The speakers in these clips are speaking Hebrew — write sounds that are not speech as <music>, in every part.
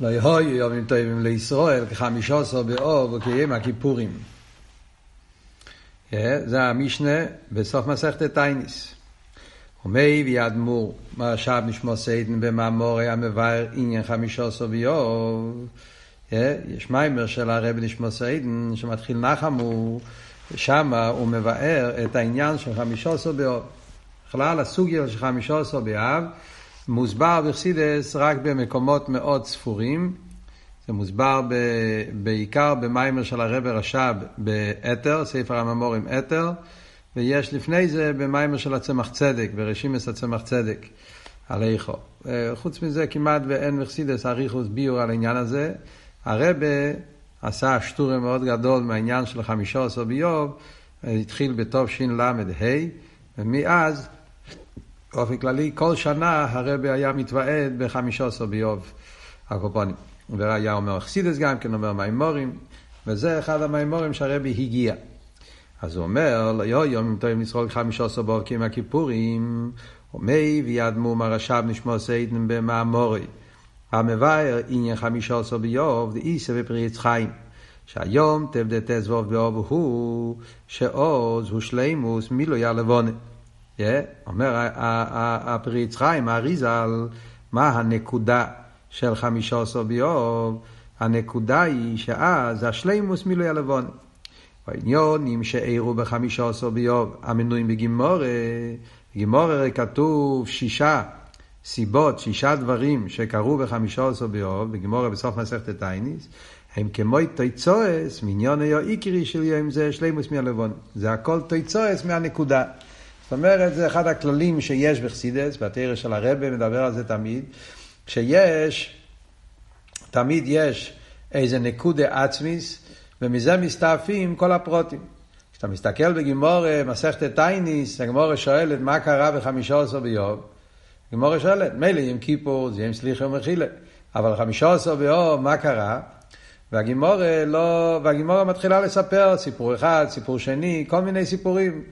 לא היו ימים טובים לישראל כחמישה עשר באב וכיום הכיפורים. זה המשנה בסוף מסכת תענית. ומורי ואדמו"ר מהרש"ב נשמתו עדן במאמרו המבאר עניין חמישה עשר באב. יש מאמר של הרבי נשמתו עדן שמתחיל נחמו, שם הוא מבאר את העניין של חמישה עשר באב. בכלל הסוגיה של חמישה עשר באב מוסבר בחסידס רק במקומות מאוד ספורים. זה מוסבר ב, בעיקר במיימר של הרב רש"ב באתר, ספר הממורים אתר, ויש לפני זה במיימר של הצמח צדק, ברשימס הצמח צדק, על איכו. חוץ מזה כמעט ואין בחסידס אריכוס ביור על העניין הזה. הרב עשה שטורה מאוד גדול מהעניין של חמישה עשר ביוב, התחיל בטוב ש"ל"ה, ומאז באופן כללי, כל שנה הרבי היה מתוועד בחמישה עשר ביוב הקופונים. והיה אומר אכסידס גם כן, אומר מימורים, וזה אחד המימורים שהרבי הגיע. אז הוא אומר, לא יום אם טועים לצחוק חמישה עשר ביוב כיום הכיפורים, ומי וידמו מרשב נשמע סיידן במאמורי. המבאר עניין חמישה עשר ביוב, דאיסא ופרי עץ חיים. שהיום תבדה תזבוב באוב הוא, שעוז הוא שלימוס מילוי הלבונה. אומר הפריץ חיים, האריזל, מה הנקודה של חמישה עשר ביוב? הנקודה היא שאז השלימוס מילוי הלבון. העניונים שאירו בחמישה עשר ביוב, המנויים בגימורה, בגימורה כתוב שישה סיבות, שישה דברים שקרו בחמישה עשר ביוב, בגימורה בסוף מסכת טייניס, הם כמו תויצועס, מניון היו עיקרי של יום זה שלימוס מהלבון. זה הכל תויצועס מהנקודה. זאת אומרת, זה אחד הכללים שיש בחסידס, בתרא של הרבה מדבר על זה תמיד, שיש, תמיד יש איזה נקודה עצמיס, ומזה מסתעפים כל הפרוטים. כשאתה מסתכל בגימורה, מסכת טייניס, הגמורה שואלת מה קרה בחמישה עשר ביום. הגמורה שואלת, מילא יום כיפור זה יום סליחה ומחילה, אבל חמישה עשר ביום, מה קרה? והגימורה לא, והגימורה מתחילה לספר סיפור אחד, סיפור שני, כל מיני סיפורים.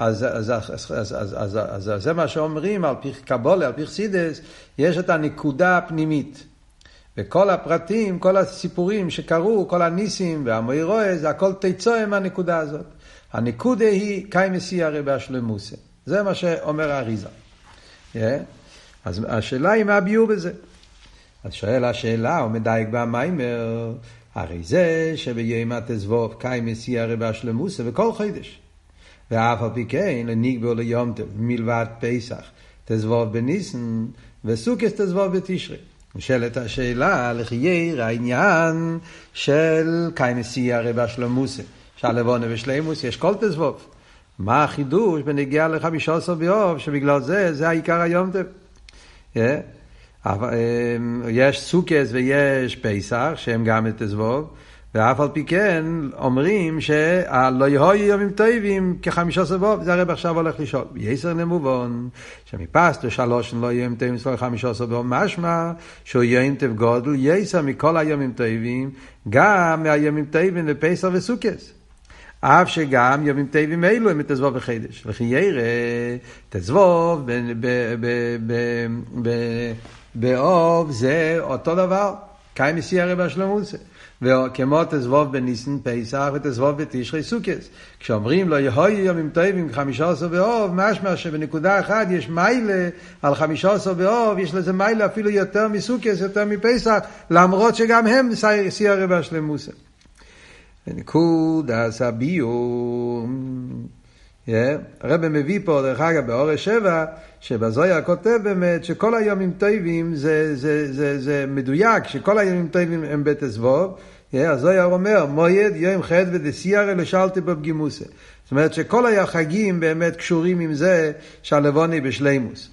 אז, אז, אז, אז, אז, אז, אז, אז זה מה שאומרים על פי קבולה, על פי חסידס, יש את הנקודה הפנימית. וכל הפרטים, כל הסיפורים שקרו, כל הניסים והמוירואה, זה הכל תצואה מהנקודה הזאת. הנקודה היא קיימסי הרי באשלמוסה. זה מה שאומר האריזה. Yeah. אז השאלה היא מה הביאו בזה. אז שואל השאלה, הוא מדייק במיימר, הרי זה שבימא תזבוב קיימסי הרי באשלמוסה וכל חידש. ואף על פי כן, לנגבור ליום טוב, מלבד פסח, תזבוב בניסן, וסוכס תזבוב בתשרי. נשאלת השאלה, לחייר העניין של קיינסי הרי בשלמוסה, שהלבונה ושלימוס יש כל תזבוב. מה החידוש בנגיעה לחמישה עשר ביוב, שבגלל זה, זה העיקר היום טוב. Yeah. יש סוכס ויש פסח, שהם גם תזבוב. ואף על פי כן אומרים שלא יהיו ימים טובים כחמישה סבוב, זה הרב עכשיו הולך לשאול. יסר למובן, שמפסטו שלוש לא יהיו ימים טובים סבוב חמישה סבוב, משמע שהוא יום טוב גודל, יסר מכל הימים טובים, גם מהימים טובים לפסח וסוכס. אף שגם ימים טובים אלו הם תזבוב בחידש. וכי ירא, תזבוב באוב זה אותו דבר. קיים מסי הרי בשלמות. וכמו תזבוב בניסן פסח ותזבוב בתשרי סוכס. כשאומרים לו יהיו ימים טובים חמישה עשר באוב, משמע שבנקודה אחת יש מיילה על חמישה עשר באוב, יש לזה מיילה אפילו יותר מסוכס, יותר מפסח, למרות שגם הם שיא הרי בשלמוסה. נקודה הרב מביא פה, דרך אגב, באורש שבע, שבזויה כותב באמת שכל הימים טובים זה, זה, זה, זה מדויק, שכל הימים טובים הם בית אזבוב. הזויה אומר, מויד יום חד ודסיירא לשלטי בפגימוסה. זאת אומרת שכל החגים באמת קשורים עם זה שהלבוני בשלימוס.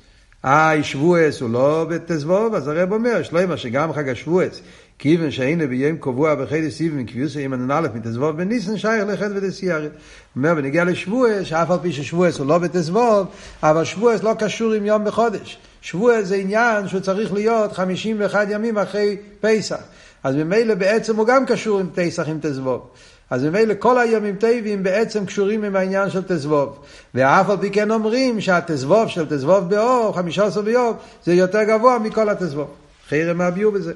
אה, שבועס הוא לא בתזבוב, אז הרב אומר, שלמה שגם חג השבועס, כיוון שהנה ביום קבוע בחידי סיבים, כביוסי עם הנ"א מתזבוב בניסן, שייך לחטא ודסיירי. אומר, בנגיע לשבועס, שאף על פי ששבועס הוא לא בתזבוב, אבל שבועס לא קשור עם יום בחודש. שבועס זה עניין שהוא צריך להיות 51 ימים אחרי פסח. אז ממילא בעצם הוא גם קשור עם פסח עם תזבוב. אז ממילא כל הימים טבעים בעצם קשורים עם העניין של תזבוב. ואף על פי כן אומרים שהתזבוב של תזבוב באור, חמישה עשר ביום, זה יותר גבוה מכל התזבוב. מה הביאו בזה.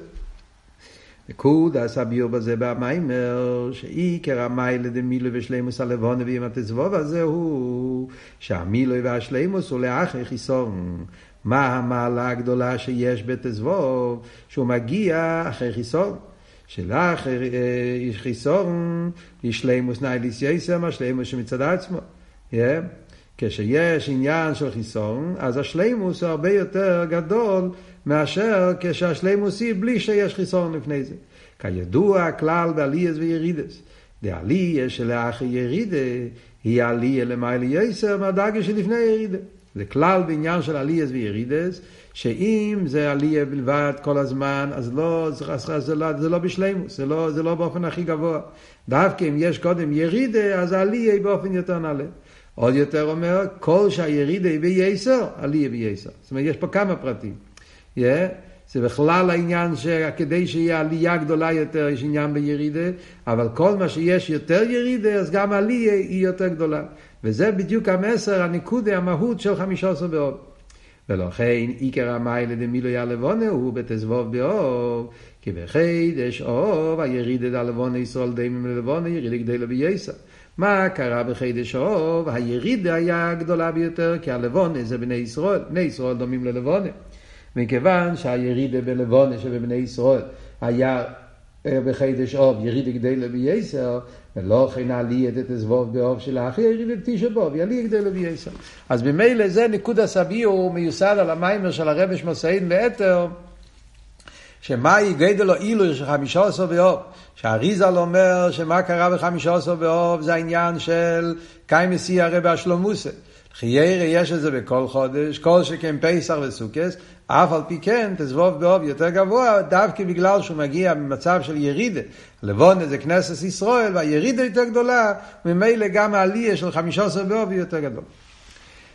נקודס הביור בזה במיימר, שעיקר המיילה דמילו ושלימוס הלבונה ועם התזבוב הזה הוא שהמילו והשלימוס הוא לאחרי חיסון. מה המעלה הגדולה שיש בתזבוב? שהוא מגיע אחרי חיסון. שלאחר חיסון יש שלימוס נייליס יסר מה שלימוס שמצד עצמו. Yeah. כשיש עניין של חיסון, אז השלימוס הוא הרבה יותר גדול מאשר כשהשלימוס היא בלי שיש חיסון לפני זה. כידוע, כלל בעלייס וירידס. דעלייה שלאחר ירידה היא עלייה למעלה יסר מהדרגה שלפני ירידה. זה כלל בעניין של עלייס וירידס, שאם זה עלייה בלבד כל הזמן, אז לא, זה, זה, לא, זה לא בשלימוס, זה לא, זה לא באופן הכי גבוה. דווקא אם יש קודם ירידה, אז העלייה היא באופן יותר נעלה. עוד יותר אומר, כל שהירידה היא בייסר, עלייה בייסר. זאת אומרת, יש פה כמה פרטים. Yeah, זה בכלל העניין שכדי שיהיה עלייה גדולה יותר, יש עניין בירידה, אבל כל מה שיש יותר ירידה, אז גם עלייה היא יותר גדולה. וזה בדיוק המסר, הניקודה, המהות של חמישה עשר באוב. ולכן עיקר המיילה דמילוי הלבונה הוא בתזבוב באוב, כי בחידש אוב הירידה דלבונה ישראל דמים ללבונה ירידה גדלה בייסר. מה קרה בחידש אוב? הירידה היה גדולה ביותר, כי הלבונה זה בני ישראל, בני ישראל דומים ללבונה. מכיוון שהירידה בלבונה שבבני ישראל היה בחידש אוב ירידה גדלה בייסר, ולא כן עלייה דתזבוב באוב של האחי ירידה תשע באוב, יעלייה גדלה בייסר. אז ממילא זה ניקוד הסבי הוא מיוסד על המיימר של הרבי שמוסיין לאתר, שמאי גדל או אילו של חמישה עשר באוב. שהאריזל אומר שמה קרה בחמישה עשר באוב זה העניין של קיימסי הרי באשלומוסה. חיירה יש את זה בכל חודש, כל שכן פסח וסוכס, אף על פי כן תזבוב באוב יותר גבוה, דווקא בגלל שהוא מגיע ממצב של ירידה. לבון זה כנסת ישראל, והירידה יותר גדולה, ממילא גם העלייה של חמישה עשר באוב היא יותר גדול.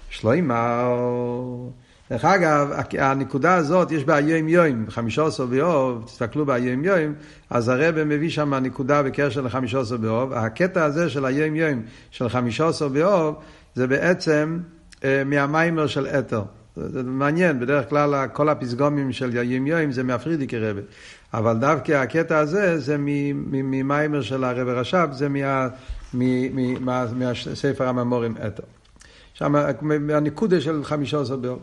שלוימר, דרך אגב, הנקודה הזאת, יש בה היום יום, חמישה עשר באוב, תסתכלו ביום יום, אז הרב מביא שם נקודה בקשר לחמישה עשר באוב. הקטע הזה של היום יום, של חמישה עשר באוב, זה בעצם אה, מהמיימר של אתר. זה, מעניין, בדרך כלל כל הפסגומים של יום זה מהפרידיקי רבי. אבל דווקא הקטע הזה זה ממיימר של הרב רש"ב, זה מה, מה, מהספר הממורים אתר. שם, מהנקודה של חמישה עשר באוב.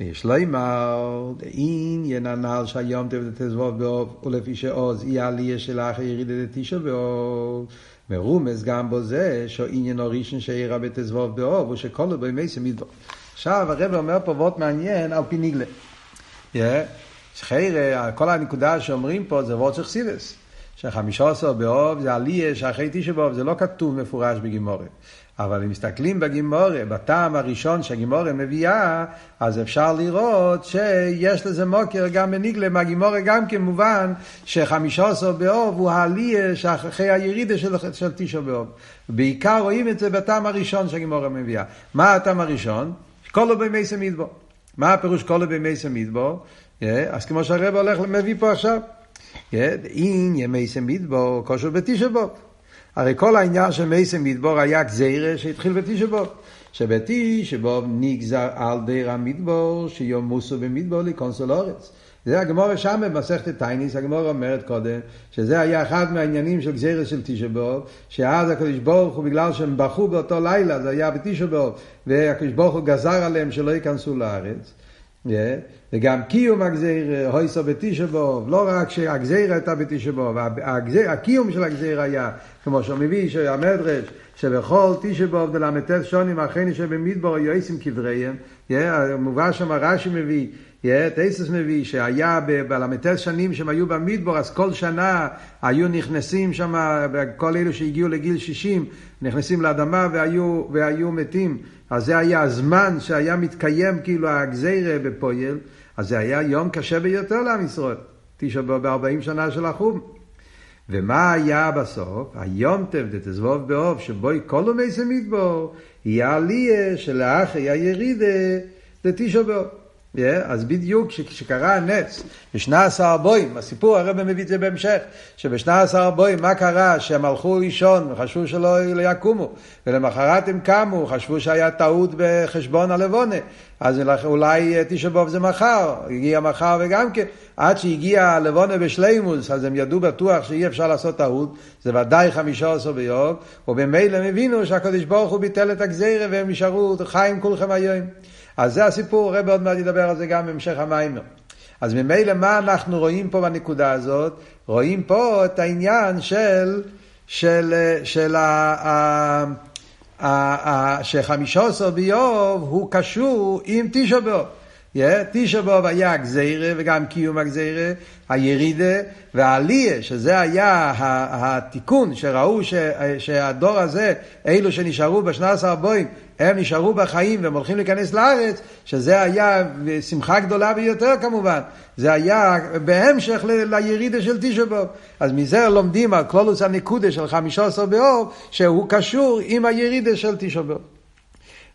ויש לימר, עניין הנעל שהיום תזבוב באוב, ולפי שעוז אי העלייה של האחר ירידה דתישה באוב. מרומז גם בו זה שעניין הראשון שאירע בתזבוב באוב, הוא שכל בימי סמידבור. עכשיו הרב אומר פה וורט מעניין על פי ניגלה. שחיירה, כל הנקודה שאומרים פה זה וורט של חסידס. שחמישה עשר באוב זה עלייה שאחרי תשע באוב, זה לא כתוב מפורש בגימורת. אבל אם מסתכלים בגימורה, בטעם הראשון שהגימורה מביאה, אז אפשר לראות שיש לזה מוקר גם בניגלה, מהגימורה גם כמובן שחמישה עשר באוב הוא העלייה שאחרי הירידה של, של תשע באוב. בעיקר רואים את זה בטעם הראשון שהגימורה מביאה. מה הטעם הראשון? כל בימי סמידבו. מה הפירוש כל בימי סמידבו? אז כמו שהרב הולך מביא פה עכשיו. אין ימי סמידבו, כושר בתשע באוב. הרי כל העניין של מייסם מדבור היה גזירה שהתחיל בתשבוב. שבתשבוב נגזר על דיר המדבור שיום מוסו במדבור לקונסול אורץ. זה הגמור שם במסכת טייניס, הגמור אומרת קודם, שזה היה אחד מהעניינים של גזירה של תשבוב, שאז הקדוש ברוך הוא, בגלל שהם בכו באותו לילה, זה היה בתשבוב, והקדוש ברוך הוא גזר עליהם שלא ייכנסו לארץ. Yeah. וגם קיום הגזיר, הויסו בתשבוב, לא רק שהגזיר הייתה בתשבוב, הקיום של הגזיר היה, כמו שהוא מביא, שהמדרש, שבכל תשבוב דל"ט שונים אחרי שבמדבור יועסים קבריהם, מובא שם רש"י מביא, טייסס מביא שהיה בל"ט שנים שהם היו במדבור, אז כל שנה היו נכנסים שם, כל אלו שהגיעו לגיל 60, נכנסים לאדמה והיו, והיו מתים. אז זה היה הזמן שהיה מתקיים כאילו הגזירה בפועל, אז זה היה יום קשה ביותר לעם ישראל, תשע בארבעים שנה של החום. ומה היה בסוף? היום טב דתזבוב באוב, שבוי כל ומייסה מדבור, היא העלייה שלאחרי הירידה דתשע באוב. Yeah, אז בדיוק כשקרה הנץ, בשנה עשר הבוים, הסיפור הרב מביא את זה בהמשך, שבשנה עשר הבוים, מה קרה? שהם הלכו לישון וחשבו שלא יקומו, ולמחרת הם קמו, חשבו שהיה טעות בחשבון הלבונה, אז אולי תשעה באב זה מחר, הגיע מחר וגם כן, עד שהגיע הלבונה בשלימוס, אז הם ידעו בטוח שאי אפשר לעשות טעות, זה ודאי חמישה עשר ביום, ובמילא הם הבינו שהקדוש ברוך הוא ביטל את הגזירה והם נשארו חיים כולכם היום. אז זה הסיפור, הרב עוד מעט ידבר על זה גם בהמשך המיימר. אז ממילא מה אנחנו רואים פה בנקודה הזאת? רואים פה את העניין של, של, של ה... שחמישה עשר באיוב הוא קשור עם תשע באוב. תשע באב היה הגזירה וגם קיום הגזירה, הירידה והעלייה, שזה היה התיקון שראו שהדור הזה, אלו שנשארו בשנת עשר בוים, הם נשארו בחיים והם הולכים להיכנס לארץ, שזה היה שמחה גדולה ביותר כמובן, זה היה בהמשך לירידה של תשע באב. אז מזה לומדים על כלולוס הנקודה של חמישה עשר באב, שהוא קשור עם הירידה של תשע באב.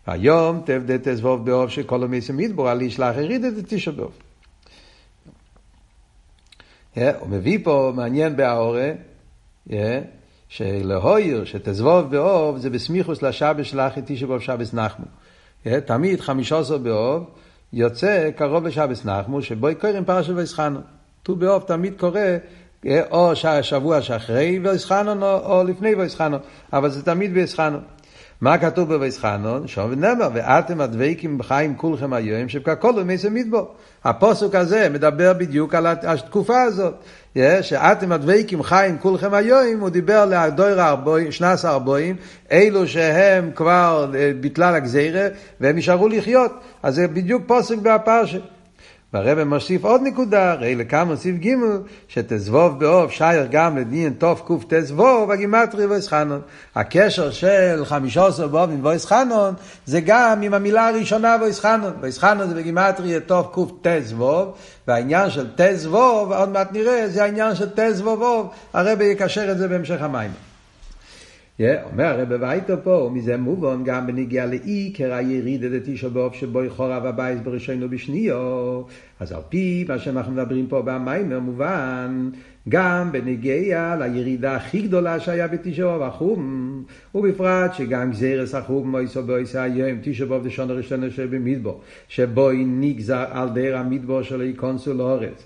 היום תבדה תזבוב באוב שכל המסם מדבור על ישלח יריד את תשע באוב. הוא מביא פה, מעניין בהאורה, שלהויר, שתזבוב באוב, זה בסמיכוס לשבש שלח את תשע באוב שבס נחמו. תמיד חמישה עשר באוב יוצא קרוב לשבס נחמו, שבו יקוראים פרשת ויסחנו. ט"ו באוב תמיד קורה או שבוע שאחרי ויסחנון או לפני ויסחנון, אבל זה תמיד ויסחנון. מה כתוב בוויסחנון? שם ונאמר, ואתם הדבקים בחיים כולכם היום, שבקכל ומסר מדבור. הפוסק הזה מדבר בדיוק על התקופה הזאת. שאתם הדבקים חיים כולכם היום, הוא דיבר להדויר שנס ארבוים, אלו שהם כבר אה, בטלל הגזירה, והם נשארו לחיות. אז זה בדיוק פוסק בהפרשה. והרבא מוסיף עוד נקודה, הרי לכאן מוסיף ג' שט"ו באב שייך גם לעניין תקט"ו, הגימטריה ואתחנן. הקשר של חמישה עשר באב עם ואתחנן זה גם עם המילה הראשונה ואתחנן. ואתחנן זה בגימטריה תקט"ו, והעניין של ט"ו, עוד מעט נראה, זה העניין של ט"ו הרבי יקשר את זה בהמשך המאמר. אומר הרבי ויתירה מזה, ומזה מובן גם בנוגע לעיקר הירידה דתשעה באב שבו נחרב הבית בראשון ובשני. אז על פי מה שאנחנו מדברים פה במיימר מובן, גם בניגיע לירידה הכי גדולה שהיה בתישו באוף החום, ובפרט שגם גזירס החום מויסו בויסו היום, תישו באוף דשון הראשון שבמדבור, שבו נגזר על דר המדבור שלו ייכנסו לאורץ.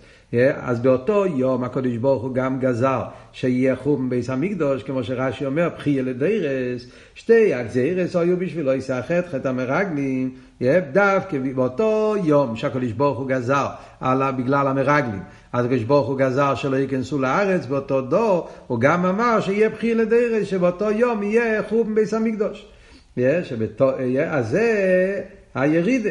אז באותו יום הקדוש ברוך הוא גם גזר שיהיה חום ביס המקדוש, כמו שרש"י אומר, בכי לדרס, שתי הגזירס היו בשבילו יסחט חטא המרגלים, דווקא באותו יום שהקדוש ברוך הוא גזר על, בגלל המרגלים, אז הקדוש ברוך הוא גזר שלא ייכנסו לארץ באותו דור, הוא גם אמר שיהיה בכי לדרס, שבאותו יום יהיה חום ביס המקדוש. אז זה הירידה.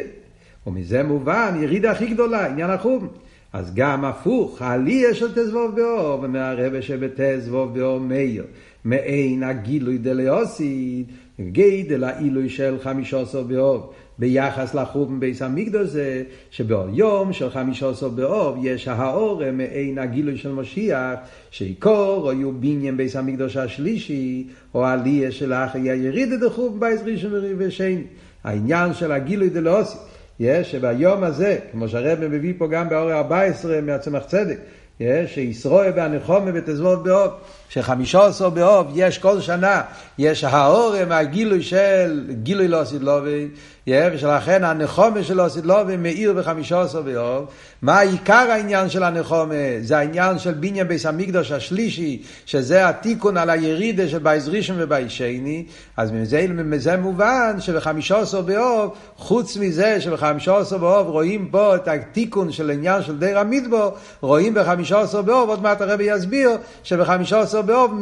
ומזה מובן, ירידה הכי גדולה, עניין החום. אז גם הפוך, העלייה של תזבוב באור, ומהרבה שבתזבוב באור מאיר, מעין הגילוי דליוסית, גדל העילוי של חמישה עשר באור, ביחס לחום ביס המקדוש זה, שבאור יום של חמישה עשר באור יש האור מעין הגילוי של משיח, שעיקור היו בניין ביס המקדוש השלישי, או העלייה של אחרי הירידה דחום בייס ראשון ושני. העניין של הגילוי דליוסית. יש שביום הזה, כמו שהרב מביא פה גם באור 14 מהצמח צדק, יש שישרוי בהנחומה ותזבוב באוב, שחמישה עשר באב יש כל שנה, יש הארה מהגילוי של גילוי לעתיד לבוא, ושלכן הנחמה של לעתיד לבוא מאיר בחמישה עשר באב. מה עיקר העניין של הנחמה? זה העניין של בניין בית המקדש השלישי, שזה התיקון על הירידה של בית ראשון ובית שני, אז מזה, מזה מובן שבחמישה עשר באב, חוץ מזה שבחמישה עשר באב רואים פה את התיקון של העניין של דור המדבר, רואים בחמישה עשר באב, עוד מעט הרבי יסביר, שבחמישה עשר באב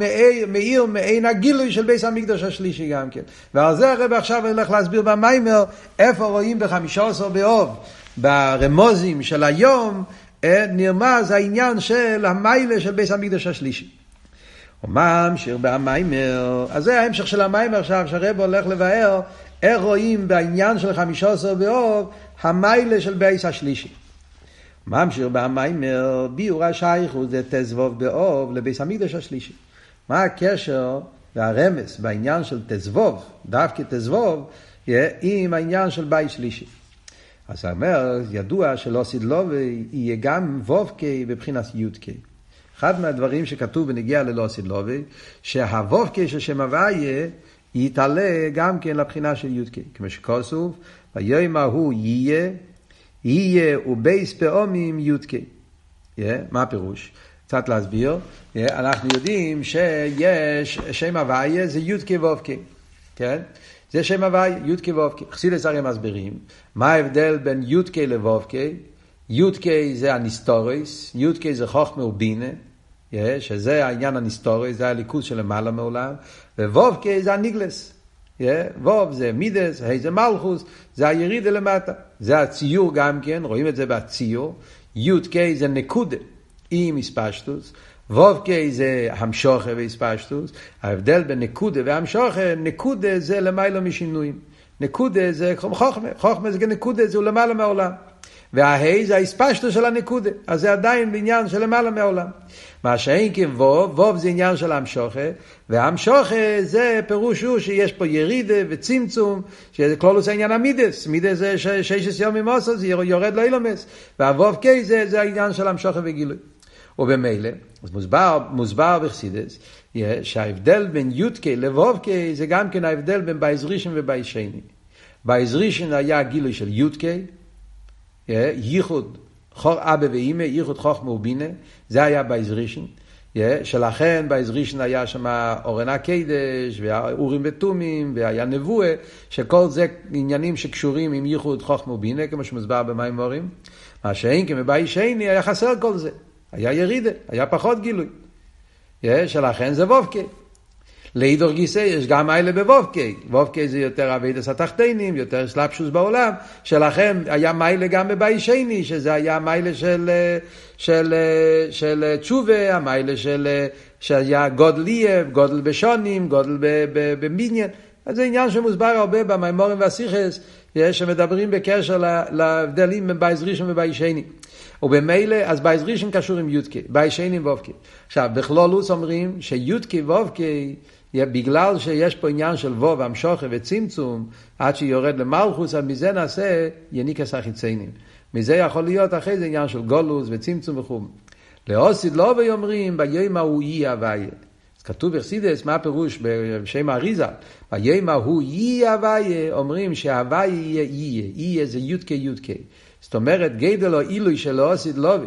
מאיר מעין הגילוי של בית המקדש השלישי גם כן. ועל זה הרבי עכשיו הולך להסביר במאמר, איפה רואים בחמישה עשר באב. ברמוזים של היום אה, נרמז העניין של המעלה של בית המקדש השלישי. הוא ממשיך במאמר, אז זה ההמשך של המאמר עכשיו, שהרבי הולך לבאר איך רואים בעניין של חמישה עשר באב המעלה של בית השלישי. ממשיך במאמר, ביאור השייכות דט"ו באב לבית המקדש השלישי. מה הקשר והרמז בעניין של ט"ו, דווקא ט"ו, עם העניין של בית שלישי. אז אומר, ידוע שלעתיד לבוא יהיה גם ו"ק בבחינת י"ק. אחד מהדברים שכתוב בנוגע לעתיד לבוא, שהו"ק של שם הוויה יתעלה גם כן לבחינה של י"ק. כמו שכתוב, ביום ההוא יהיה, יהיה ב' פעמים י"ק. Yeah, מה הפירוש? קצת להסביר. Yeah, אנחנו יודעים שיש שם הוויה זה י"ק ו"ק. כן? זה שם הוויה, י"ק ו"ק. חסידות הרי מסבירים מה ההבדל בין י"ק לו"ק. י"ק זה הנסתרות, י"ק זה חוכמה ובינה. שזה העניין הניסטורי, זה הליכוז של למעלה מעולם, ווובקי זה הניגלס. ווב זה מידס, ה' זה מלכוס, זה הירידה למטה. זה הציור גם כן, רואים את זה בציור. י"ק זה נקודה, עם הספשטוס. וובקי זה המשוכה והספשטוס. ההבדל בין נקודה והמשוכה, נקודה זה למעלה משינויים. נקודה זה חוכמה, חוכמה זה נקודה, זה למעלה מהעולם. והה"י זה ההתפשטות של הנקודה, אז זה עדיין בעניין של למעלה מהעולם. מה שאין כן ו', ו' זה עניין של המשכה, והמשכה זה פירוש הוא שיש פה ירידה וצמצום, שזה כללות עניין המידות, מידות זה ששת ימים עשה, זה יורד לעולמות, והו"ק זה, זה העניין של המשכה וגילוי. ובמילא, אז מוסבר, מוסבר בחסידות, שההבדל בין י"ק לו"ק זה גם כן ההבדל בין בית ראשון ובית שני. בית ראשון היה גילוי של י"ק, ייחוד אבא ואימא, ייחוד חוכמה ובינה, זה היה בבית ראשון. שלכן בבית ראשון היה שם ארון הקודש, והאורים ותומים, והיה נבואה, שכל זה עניינים שקשורים עם ייחוד חוכמה ובינה, כמו שמוסבר במאמרים. מה שאין כן בבית שני היה חסר כל זה. היה ירידה, היה פחות גילוי. שלכן זה ו"ק. לאידך גיסא יש גם מעלה בו"ק. ו"ק זה יותר עבודת התחתונים, יותר התלבשות בעולם, שלכן היה מעלה גם בבית שני, שזה היה מעלה של, של, של תשובה, המעלה של, שהיה גדול, גדול בשנים, גדול בבניין. אז זה עניין שמוסבר הרבה במאמרים והשיחות, שמדברים בקשר להבדלים בין בית ראשון ובית שני. ובמילא, אז בית ראשון קשור עם י"ק, בית שני עם ו"ק. עכשיו, בכלולוס אומרים שיודקי וובקי בגלל שיש פה עניין של וו והמשוכה וצמצום, עד שיורד למלכוס, אז מזה נעשה יניקס החיציינים. מזה יכול להיות אחרי זה עניין של גולוס וצמצום וכו'. לאוסיד לא אומרים, ביום ההוא יהיה הוויה. אז כתוב בחסידס, מה הפירוש בשם האריזה? ביום ההוא יהיה הוויה, אומרים שההוויה יהיה יהיה, יהיה זה יודקה יודקה. זאת אומרת, גדל או עילוי של אוסיד לובי.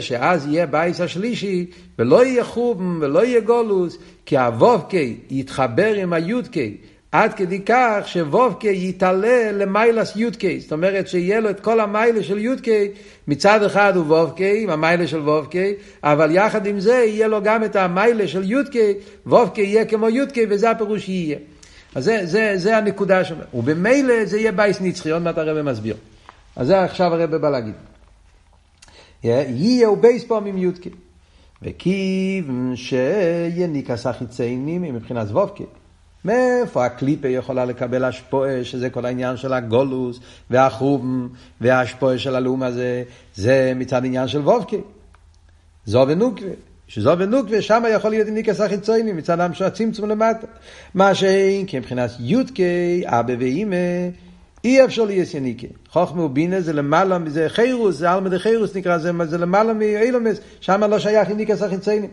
שאז יהיה בית השלישי, ולא יהיה חורבן ולא יהיה גלות, כי הו"ק יתחבר עם הי"ק, עד כדי כך שו"ק יתעלה למעלת י"ק. זאת אומרת שיהיה לו את כל המעלה של י"ק, מצד אחד הוא ו"ק, המעלה של ו"ק, אבל יחד עם זה יהיה לו גם את המעלה של י"ק, ו"ק יהיה כמו י"ק, וזה הפירוש יהיה. אז זה, זה, זה הנקודה שם. ובמילא זה יהיה בית נצחי, עוד מעט הרבי מסביר. אז זה עכשיו הרב בא להגיד. יהיה ובייס פעמים יודקי. וכיוון שיניקס החיציינים מבחינת זבובקי. מאיפה הקליפה יכולה לקבל השפועה, שזה כל העניין של הגולוס והחום וההשפועה של הלאום הזה, זה מצד עניין של וובקי. זו ונוקווה. שזו ונוקווה, שם יכול להיות ניקס החיצוני, מצד הצמצום למטה. מה שאין, כי מבחינת יודקי, אבא ואימא, אי אפשר להיות יניקה. חוכמה ובינה זה למעלה, זה חירוס, זה אלמא דחירוס נקרא, זה, זה למעלה מאילומס, שם לא שייך יניקה סחיציינים.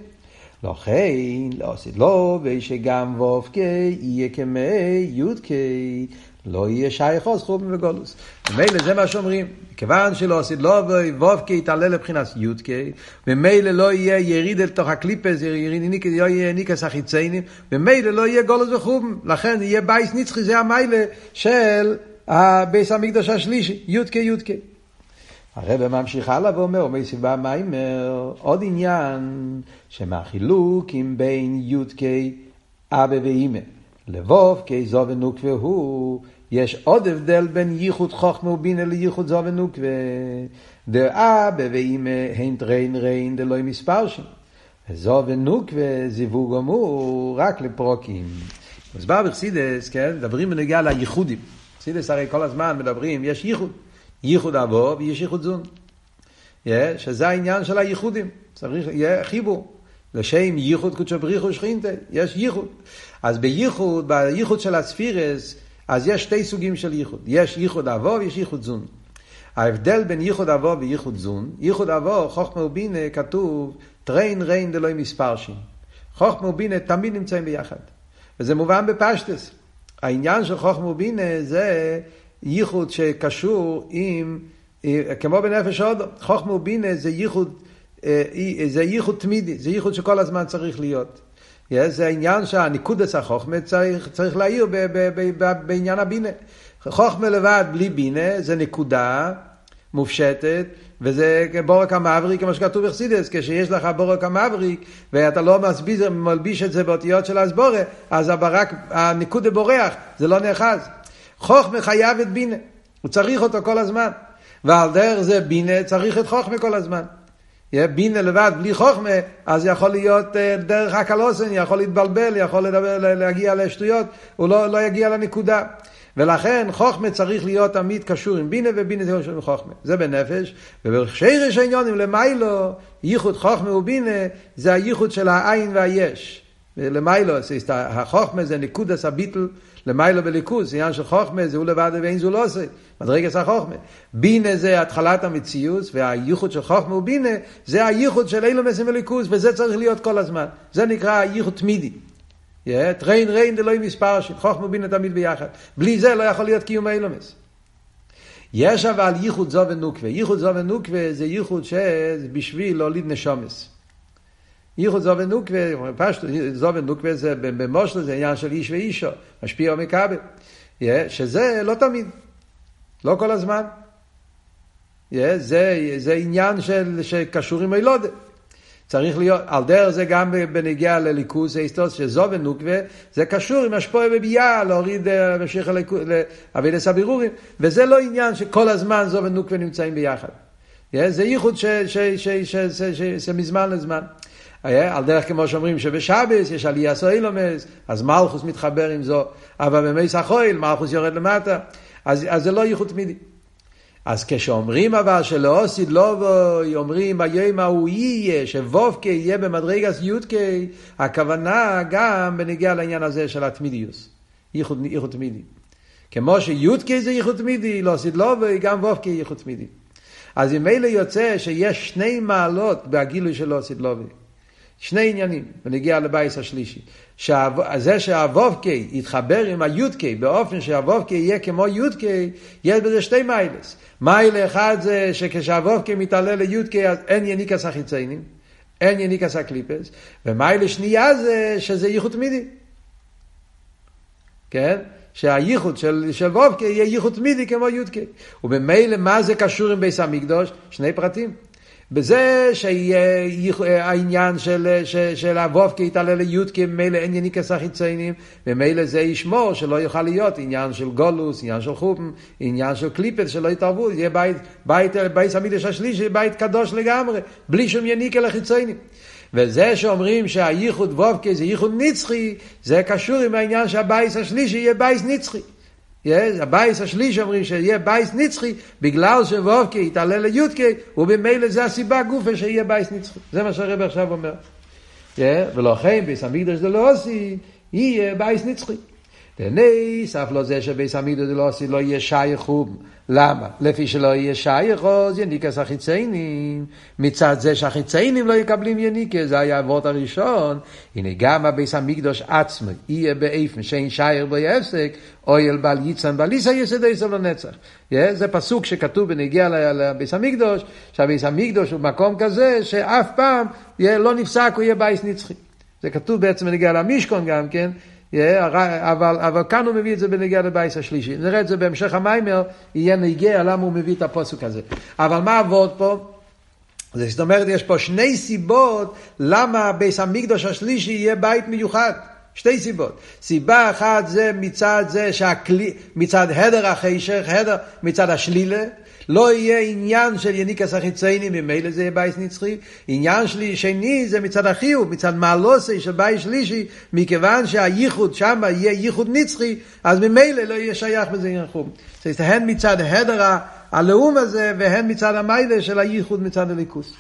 לכן, לא עשית לא, ושגם וופקי יהיה כמי יודקי, לא יהיה שייך עוז חום וגולוס. ומילא זה מה שאומרים, כיוון שלא עשית לא, וופקי יתעלה לבחינת יודקי, ומילא לא יהיה יריד אל תוך הקליפס, יריד לא יהיה ניקס החיציינים, ומילא לא יהיה גלות וחורבן, לכן יהיה בית נצחי, זה המעלה של הבית המקדש השלישי, י"ק י"ק. הרבי ממשיך הלאה ואומר, אומר פה במאמר, עוד עניין שמהחילוקים בין י"ק אבא ואימא לו"ק זו"נ ונוקבא הוא, יש עוד הבדל בין ייחוד חוכמה ובינה לייחוד ז"א ונוקבא. דאבא ואימא הם תרין ריעין דלא מתפרשין. וזו ונוקווה זיווג אמור רק לפרוקים. בא בחסידס, כן, מדברים בנגיעה לייחודים. חסידס הרי כל הזמן מדברים, יש ייחוד. ייחוד אבו ויש ייחוד זון. שזה העניין של הייחודים. צריך, יהיה חיבור. לשם ייחוד קודשו בריחו שכינתה, יש ייחוד. אז בייחוד, בייחוד של הספירס, אז יש שתי סוגים של ייחוד. יש ייחוד אבו ויש ייחוד זון. ההבדל בין ייחוד אבו וייחוד זון, ייחוד אבו, חוכמה ובינה, כתוב, תרין ריעין דלא מתפרשין. חוכמה ובינה תמיד נמצאים ביחד. וזה מובן בפשטות. העניין של חוכמה ובינה זה ייחוד שקשור עם, כמו בנפש האדם, חוכמה ובינה זה ייחוד, אה, זה ייחוד תמידי, זה ייחוד שכל הזמן צריך להיות. זה העניין שנקודת החוכמה צריך, צריך להאיר בעניין הבינה. חוכמה לבד בלי בינה זה נקודה מופשטת, וזה בורק המבריק, כמו שכתוב בחסידס, כשיש לך בורק המבריק, ואתה לא מסביז, מלביש את זה באותיות של הסבורה, אז הברק, הניקודה בורח, זה לא נאחז. חוכמה חייב את בינה, הוא צריך אותו כל הזמן. ועל דרך זה בינה צריך את חוכמה כל הזמן. בינה לבד, בלי חוכמה, אז יכול להיות אה, דרך הקלוסן, יכול להתבלבל, יכול לדבר, להגיע לשטויות, הוא לא, לא יגיע לנקודה. ולכן חוכמה צריך להיות תמיד קשור עם בינה ובינה זה קשור עם חוכמה. זה בנפש, ובשרש העניונים למיילו, ייחוד חוכמה ובינה זה הייחוד של העין והיש. למיילו, החוכמה זה נקודס הביטל, למיילו בליכוז, עניין של חוכמה זה הוא לבד ואין זו לא עושה, מדרגס החוכמה. בינה זה התחלת המציאות, והייחוד של חוכמה ובינה זה הייחוד של אילו מסים וליכוז, וזה צריך להיות כל הזמן. זה נקרא הייחוד תמידי. טריין ריין דלוי מספר של חוכמה ובינה תמיד ביחד. בלי זה לא יכול להיות קיום אילומס. יש אבל ייחוד זו ונוקווה. ייחוד זו ונוקווה זה ייחוד שבשביל להוליד נשומס. ייחוד זו ונוקווה, פשטו, זו ונוקווה זה במושל זה עניין של איש ואישו, משפיע או מכבל. שזה לא תמיד, לא כל הזמן. זה, זה עניין של, שקשור עם הילודת. צריך להיות, על דרך זה גם בנגיעה לליכוס אסטוס, שזו ונוקווה, זה קשור עם השפועה בביאה, להוריד, להמשיך לאבידס הבירורים, וזה לא עניין שכל הזמן זו ונוקווה נמצאים ביחד. זה ייחוד שמזמן לזמן. על דרך כמו שאומרים שבשבס יש עלייה סוילומס, אז מלכוס מתחבר עם זו, אבל במי סחויל מלכוס יורד למטה, אז זה לא ייחוד תמידי. אז כשאומרים אבל שלא עושית לובוי, אומרים היום ההוא יהיה, שוובקי יהיה במדרגס יודקי, הכוונה גם בנגיע לעניין הזה של התמידיוס, ייחוד, ייחוד תמידי. כמו שיודקי זה ייחוד תמידי, לא לובוי, גם וובקי ייחוד תמידי. אז אם אלה יוצא שיש שני מעלות בהגילוי של לא עושית לובוי. שני עניינים, ונגיע לבייס השלישי. זה שהוובקי יתחבר עם היודקי באופן שהוובקי יהיה כמו יודקי, יש בזה שתי מעלות. מעלה אחד זה שכשהו"ק מתעלה לי"ק אז אין יניקת החיצונים, אין יניקת הקליפות, ומעלה שנייה זה שזה ייחוד תמידי. כן? שהייחוד של, של ו"ק יהיה ייחוד תמידי כמו י"ק. ובמילא מה זה קשור עם בית המקדש? שני פרטים. בזה שיהיה העניין של, של, של הו"ק יתעלה לי"ק, ממילא אין יניקת החיצונים, וממילא זה ישמור שלא יוכל להיות עניין של גלות, עניין של חורבן, עניין של קליפות, שלא יתערבו, יהיה בית, בית, בית המקדש השלישי, בית קדוש לגמרי, בלי שום יניקה לחיצונים. וזה שאומרים שהייחוד ו"ק זה ייחוד נצחי, זה קשור עם העניין שהבית השלישי יהיה בית נצחי. הבית השלישי אומרים שיהיה בית נצחי בגלל שו"ק יתעלה לי"ק ובמילא זה הסיבה גופה שיהיה בית נצחי. זה מה שהרב עכשיו אומר. ולכן בית המקדש דלעתיד יהיה בית נצחי. דנוסף על זה שבית המקדש דלעתיד לא יהיה שייך חורבן. למה? לפי שלא יהיה שייך, אז יניקת החיצונים. מצד זה שהחיצונים לא יקבלים יניקת, זה היה הוורט הראשון. הנה גם הבית המקדש עצמו יהיה באופן שאין שייך בו הפסק, אהל בל יצען בל יסע יתדותיו לנצח. זה פסוק שכתוב בנוגע לבית המקדש, שהבית המקדש הוא מקום כזה שאף פעם לא נפסק, הוא יהיה בית נצחי. זה כתוב בעצם בנוגע למשכן גם כן, אבל, אבל כאן הוא מביא את זה בנוגע לבית השלישי. נראה את זה בהמשך המאמר, יהיה נוגע למה הוא מביא את הפסוק הזה. אבל מה הוורט פה? זאת אומרת, יש פה שני סיבות למה בית המקדש השלישי יהיה בית מיוחד. שתי סיבות. סיבה אחת זה מצד זה שהכלי, מצד הדר החשך, הדר מצד השלילה, לא יהיה עניין של יניקת החיצונים, ממילא זה יהיה בית נצחי. עניין שלי, שני זה מצד החיוב, מצד מעלתו של בית שלישי, מכיוון שהייחוד שם יהיה ייחוד נצחי, אז ממילא לא יהיה שייך בזה עניין חורבן. זאת אומרת, הן מצד הדר הלאום הזה, והן מצד המעלה של הייחוד מצד האיכות.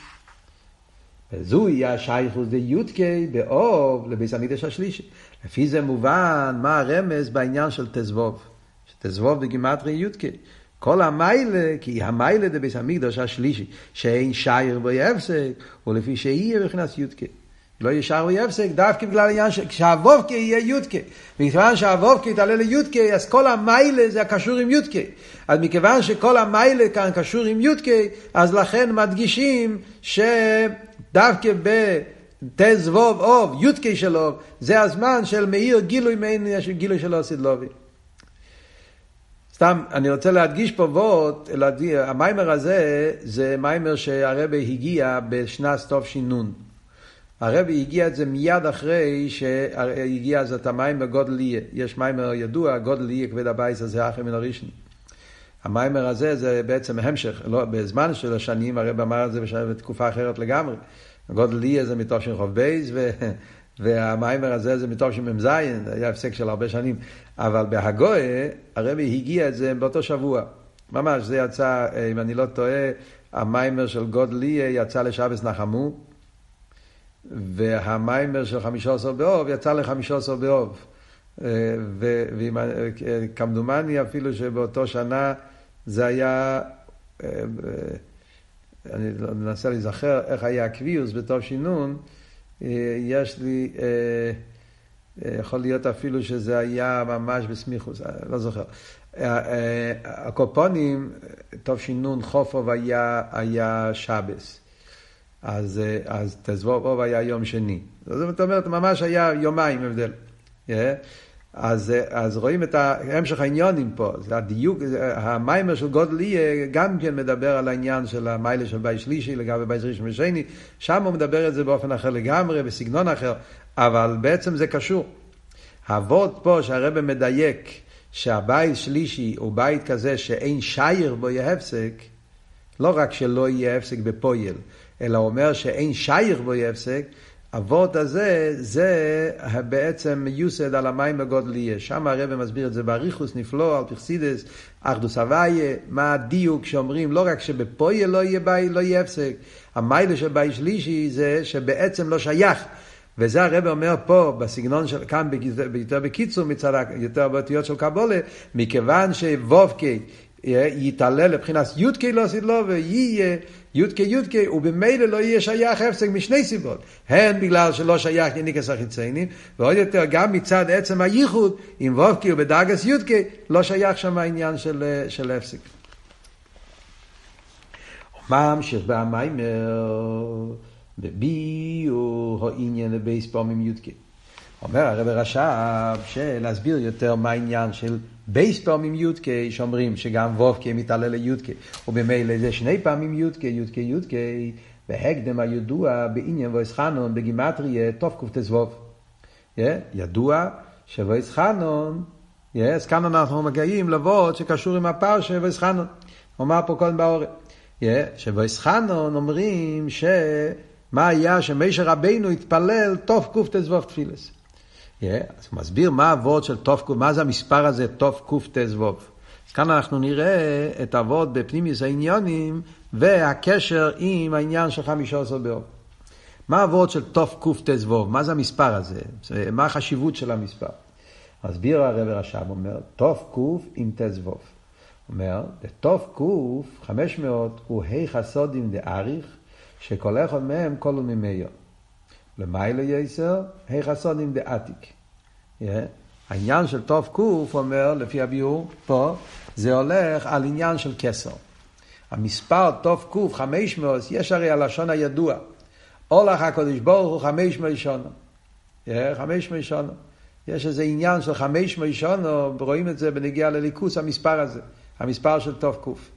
וזו יהיה השייכות די"ק באב לבית המקדש השלישי. לפי זה מובן מה הרמז בעניין של ט"ו באב. שתזבוב בגימטרי יודקי. כל המיילה, כי המיילה דביס המקדוש השלישי, שאין שייר בו יפסק, הוא לפי שיהיה מבחינת יודקה. לא יהיה שייר בו יפסק, דווקא בגלל העניין שהוובקה יהיה יודקה. מכיוון שהוובקה יתעלה ליודקה, אז כל המיילה זה הקשור עם יודקה. אז מכיוון שכל המיילה כאן קשור עם יודקה, אז לכן מדגישים שדווקא ב... טז ווב אוב, יודקי שלו, זה הזמן של מאיר גילוי מעין גילוי של אוסיד לובי. סתם, אני רוצה להדגיש פה וורט, המאמר הזה זה מאמר שהרבי הגיה בשנת תש"נ. הרבי הגיה את זה מיד אחרי שהגיה אז את המאמר גדול יהיה. יש מאמר ידוע, גדול יהיה כבוד הבית הזה האחרון מן הראשון. המאמר הזה זה בעצם המשך, לא, בזמן של השנים הרבי אמר את זה בתקופה אחרת לגמרי. גדול יהיה זה מתוך תשכ"ב, והמאמר הזה זה מתוך של מ"ז, היה הפסק של הרבה שנים. אבל בהגואה, הרבי הגיע את זה באותו שבוע. ממש, זה יצא, אם אני לא טועה, המיימר של גודליה יצא לשבס נחמו, והמיימר של חמישה עשר באוב יצא לחמישה עשר באוב. וכמדומני אפילו שבאותו שנה זה היה, אני מנסה להיזכר איך היה הקביעוס בתור שינון, יש לי... יכול להיות אפילו שזה היה ממש בסמיכוס, לא זוכר. הקופונים, טוב שינון חופוב היה, היה שבס. אז, אז תזבוב היה יום שני. זאת אומרת, ממש היה יומיים הבדל. Yeah. אז, אז רואים את המשך העניונים פה, זה הדיוק, המיימר של גודל גם כן מדבר על העניין של המיילה של בית שלישי לגבי בית ראשון ושני, שם הוא מדבר את זה באופן אחר לגמרי, בסגנון אחר, אבל בעצם זה קשור. הוורט פה שהרבי מדייק שהבית שלישי הוא בית כזה שאין שייך בו יהיה הפסק, לא רק שלא יהיה הפסק בפועל, אלא אומר שאין שייך בו הפסק, הוורט הזה זה בעצם מיוסד על המאמר גדול יהיה. שם הרב מסביר את זה באריכות נפלא, על פרסידס, אחדות הוויה, מה הדיוק שאומרים לא רק שבפועל לא יהיה בית, לא יהיה הפסק, המיילה של בית שלישי זה שבעצם לא שייך. וזה הרב אומר פה, בסגנון של, כאן יותר בקיצור מצד, יותר באותיות של קבולה, מכיוון שוובקי יתעלה לבחינת יודקי לא סדלו ויהיה יודקי יודקי, ובמילא לא יהיה שייך הפסק משני סיבות. הן בגלל שלא שייך יניקס החיציינים, ועוד יותר גם מצד עצם הייחוד, עם וובקי ובדאגס יודקי, לא שייך שם העניין של, של הפסק. ממשיך במאמר בביור העניין לב' פעמים י"ק. אומר הרב רש"ב שלהסביר יותר מה העניין של ב' פעמים י"ק שאומרים שגם ו"ק מתעלה לי"ק ובמילא זה שני פעמים י"ק י"ק י"ק בהקדם הידוע בעניין ואתחנן בגימטריה תקט"ו ידוע שואתחנן אז כאן אנחנו מגיעים לוורט שקשור עם הפרשה ואתחנן אומר פה קודם באורן שוויס חנון אומרים ש... מה היה שמשה רבינו התפלל תוף קט"ו תפילס. אז הוא מסביר מה הוורד של תוף, מה זה המספר הזה תוף קט"ו. אז כאן אנחנו נראה את הוורד בפנימיוס העניונים והקשר עם העניין של חמישה עשר באוב. מה הוורד של תוף קט"ו? מה זה המספר הזה? מה החשיבות של המספר? מסביר הרב רש"ב, אומר, תוף ק' עם ט"ו. אומר, תוף ק' 500 הוא ה' חסודים דאריך שכל אחד מהם כל הוא. למיילו יסר, היכ הסונים דעתיק. העניין של טוב קוף אומר, לפי הביאור פה, זה הולך על עניין של כסר. המספר טוב קוף, חמש מאות, יש הרי הלשון הידוע. אולך הקודש ברוך הוא חמש מאות שונו. חמש מאות שונו. יש איזה עניין של חמש מאות שונו, רואים את זה בנגיעה לליכוס, המספר הזה. המספר של טוב קוף.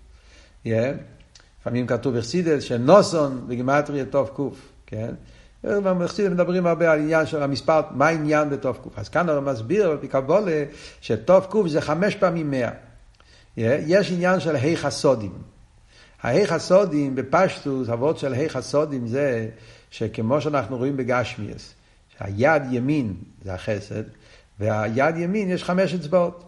לפעמים כתוב בחסידס שנוסון בגימטריה טוב קוף, כן? בחסידס מדברים הרבה על עניין של המספר, מה העניין בטוב קוף. אז כאן הוא מסביר על פי קבולה שטוב קוף זה חמש פעמים מאה. יש עניין של ה' חסודים. הה' חסודים בפשטוס, אבות של ה' חסודים זה שכמו שאנחנו רואים בגשמיאס, שהיד ימין זה החסד, והיד ימין יש חמש אצבעות.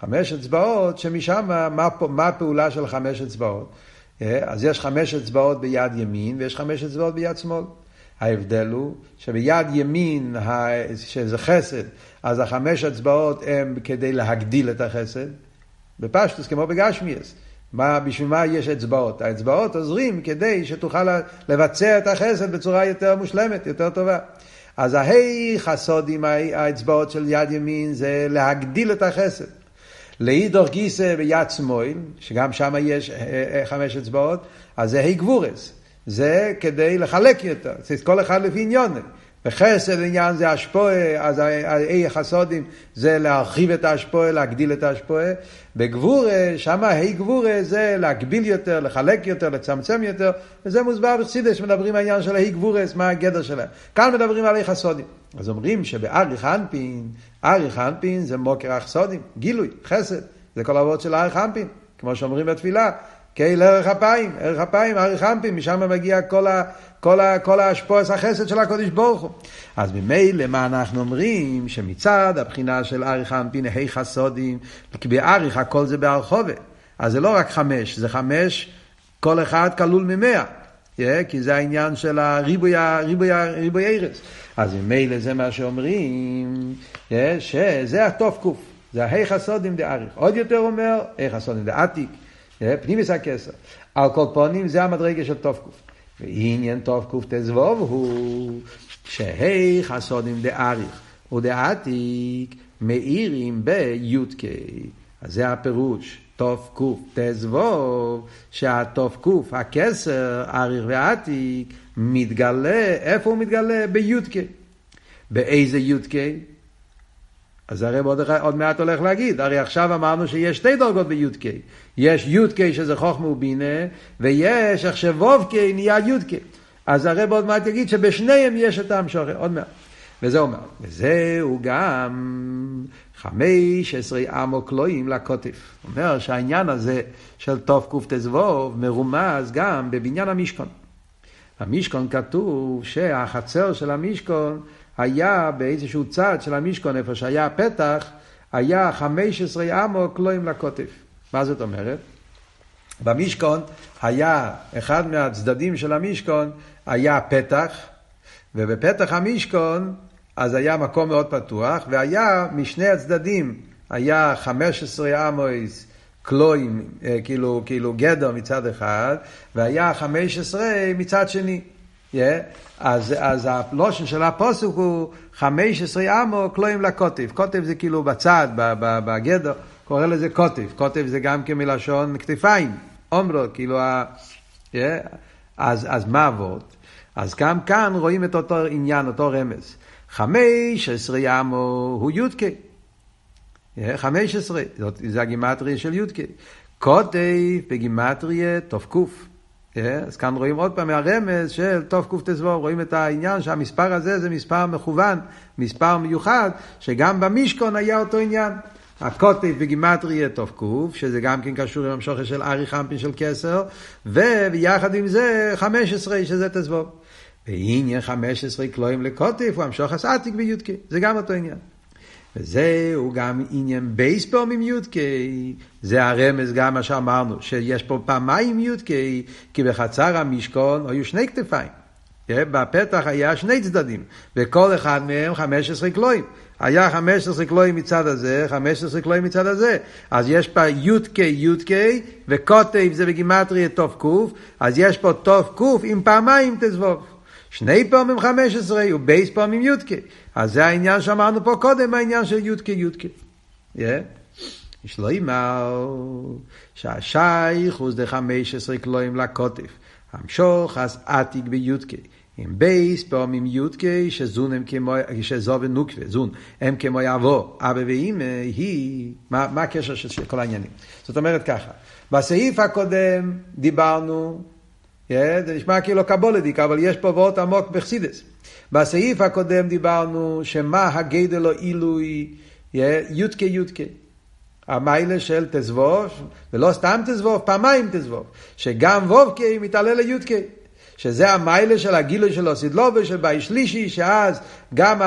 חמש אצבעות שמשם, מה, מה הפעולה של חמש אצבעות? אה, אז יש חמש אצבעות ביד ימין ויש חמש אצבעות ביד שמאל. ההבדל הוא שביד ימין, שזה חסד, אז החמש אצבעות הם כדי להגדיל את החסד, בפשטוס כמו בגשמיאס. בשביל מה יש אצבעות? האצבעות עוזרים כדי שתוכל לבצע את החסד בצורה יותר מושלמת, יותר טובה. אז ההי חסוד עם האצבעות של יד ימין זה להגדיל את החסד. לאידוך גיסא ביד שמאל, שגם שם יש אה, אה, חמש אצבעות, אז זה הי גבורס. זה כדי לחלק יותר, כל אחד לפי עניונים. בחסד עניין זה השפועה, אז האי החסודים זה להרחיב את ההשפועה, להגדיל את ההשפועה. בגבורה, שם האי גבורה זה להגביל יותר, לחלק יותר, לצמצם יותר, וזה מוסבר בחסידס, מדברים על העניין של האי גבורה, מה הגדר שלהם. כאן מדברים על האי חסודים. אז אומרים שבאריך אנפין, אריך אנפין זה מוקר החסודים, גילוי, חסד, זה כל העבוד של אריך אנפין, כמו שאומרים בתפילה. קהיל ערך אפיים, ערך אפיים, ערך אמפים, משם מגיע כל, ה, כל, ה, כל ההשפועס החסד של הקודש ברוך הוא. אז ממילא מה אנחנו אומרים? שמצד הבחינה של ערך אמפין, ה' חסודים, כי בעריך הכל זה בהרחובת. אז זה לא רק חמש, זה חמש, כל אחד כלול ממאה. Yeah, כי זה העניין של הריבוי, הריבוי, הריבוי ארץ. אז ממילא זה מה שאומרים, שזה התוף קוף, זה ההי חסודים דאריך. עוד יותר אומר, ה' חסודים דעתיק. פנימיס הכסר. על כל פונים זה המדרגה של תוף קוף. ועניין תוף קוף תזבוב הוא שהי חסודים דאריך ודעתיק מאירים בי"ק. אז זה הפירוש. תוף קוף תזבוב, שהתוף קוף, הכסר, אריך ועתיק, מתגלה, איפה הוא מתגלה? בי"ק. באיזה י"ק? אז הרב עוד, עוד מעט הולך להגיד, הרי עכשיו אמרנו שיש שתי דרגות בי"ק. יש י"ק שזה חוכמה ובינה, ויש איך שו"ק נהיה י"ק. אז הרב עוד מעט יגיד שבשניהם יש את המשוכר, עוד מעט. וזה אומר, וזהו גם חמש עשרה אמוקלואים לקוטף. אומר שהעניין הזה של תוף קט"ו מרומז גם בבניין המשכון. במשכון כתוב שהחצר של המשכון היה באיזשהו צד של המשכון, איפה שהיה הפתח, היה חמש עשרה אמוקלואים לקוטף. מה זאת אומרת? במשכון היה, אחד מהצדדים של המשכון היה פתח, ובפתח המשכון אז היה מקום מאוד פתוח, והיה משני הצדדים, היה 15 אמויס קלויים, כאילו, כאילו גדר מצד אחד, והיה 15 מצד שני. Yeah. אז, אז הלושן של הפוסק הוא 15 אמו קלויים לקוטב. קוטב זה כאילו בצד, בגדר. קורא לזה קוטב. קוטב זה גם כן מלשון כתפיים, אומרו, כאילו ה... Yeah, אז, אז מה אבות? אז גם כאן רואים את אותו עניין, אותו רמז. חמש עשרה אמו הוא יודקה. חמש עשרה, זה הגימטריה של יודקה. קוטב בגימטריה תקוף. אז כאן רואים עוד פעם הרמז של תוף קט"ו, רואים את העניין שהמספר הזה זה מספר מכוון, מספר מיוחד, שגם במשכון היה אותו עניין. הקוטף בגימטריה תוף קוף, שזה גם כן קשור עם המשוכר של ארי חמפין של כסר, וביחד עם זה 15 שזה תזבוב. ועניין 15 קלויים לקוטף הוא המשוך הסעתיק בי"ק, זה גם אותו עניין. וזהו גם עניין בייס פעמים י"ק, זה הרמז גם מה שאמרנו, שיש פה פעמיים י"ק, כי בחצר המשכון היו שני כתפיים. בפתח היה שני צדדים, וכל אחד מהם 15 קלויים. היה 15 קלויים מצד הזה, 15 קלויים מצד הזה. אז יש פה י"ק י"ק, וקוטב זה בגימטריה תוף קוף, אז יש פה תוף קוף עם פעמיים תזבוב. שני פעמים 15 ובייס פעמים י"ק. אז זה העניין שאמרנו פה קודם, העניין של י"ק י"ק. יש לו אימר, הוא זה 15 קלויים לקוטף. המשוך אז עתיק בי"ק. עם בייס פעמים י"ק שזון הם כמו, שזו ונוקווה, זון, הם כמו יבוא. אבא ואימא היא, מה, מה הקשר של כל העניינים? זאת אומרת ככה, בסעיף הקודם דיברנו, זה נשמע כאילו קבולדיק, אבל יש פה וורט עמוק בחסידס. בסעיף הקודם דיברנו שמה הגדל או עילוי יודקה יודקה. המיילה של תזבוב, ולא סתם תזבוב, פעמיים תזבוב. שגם וובקה מתעלה ליודקה. שזה המיילה של הגילוי של אוסידלובה, של באי שלישי, שאז גם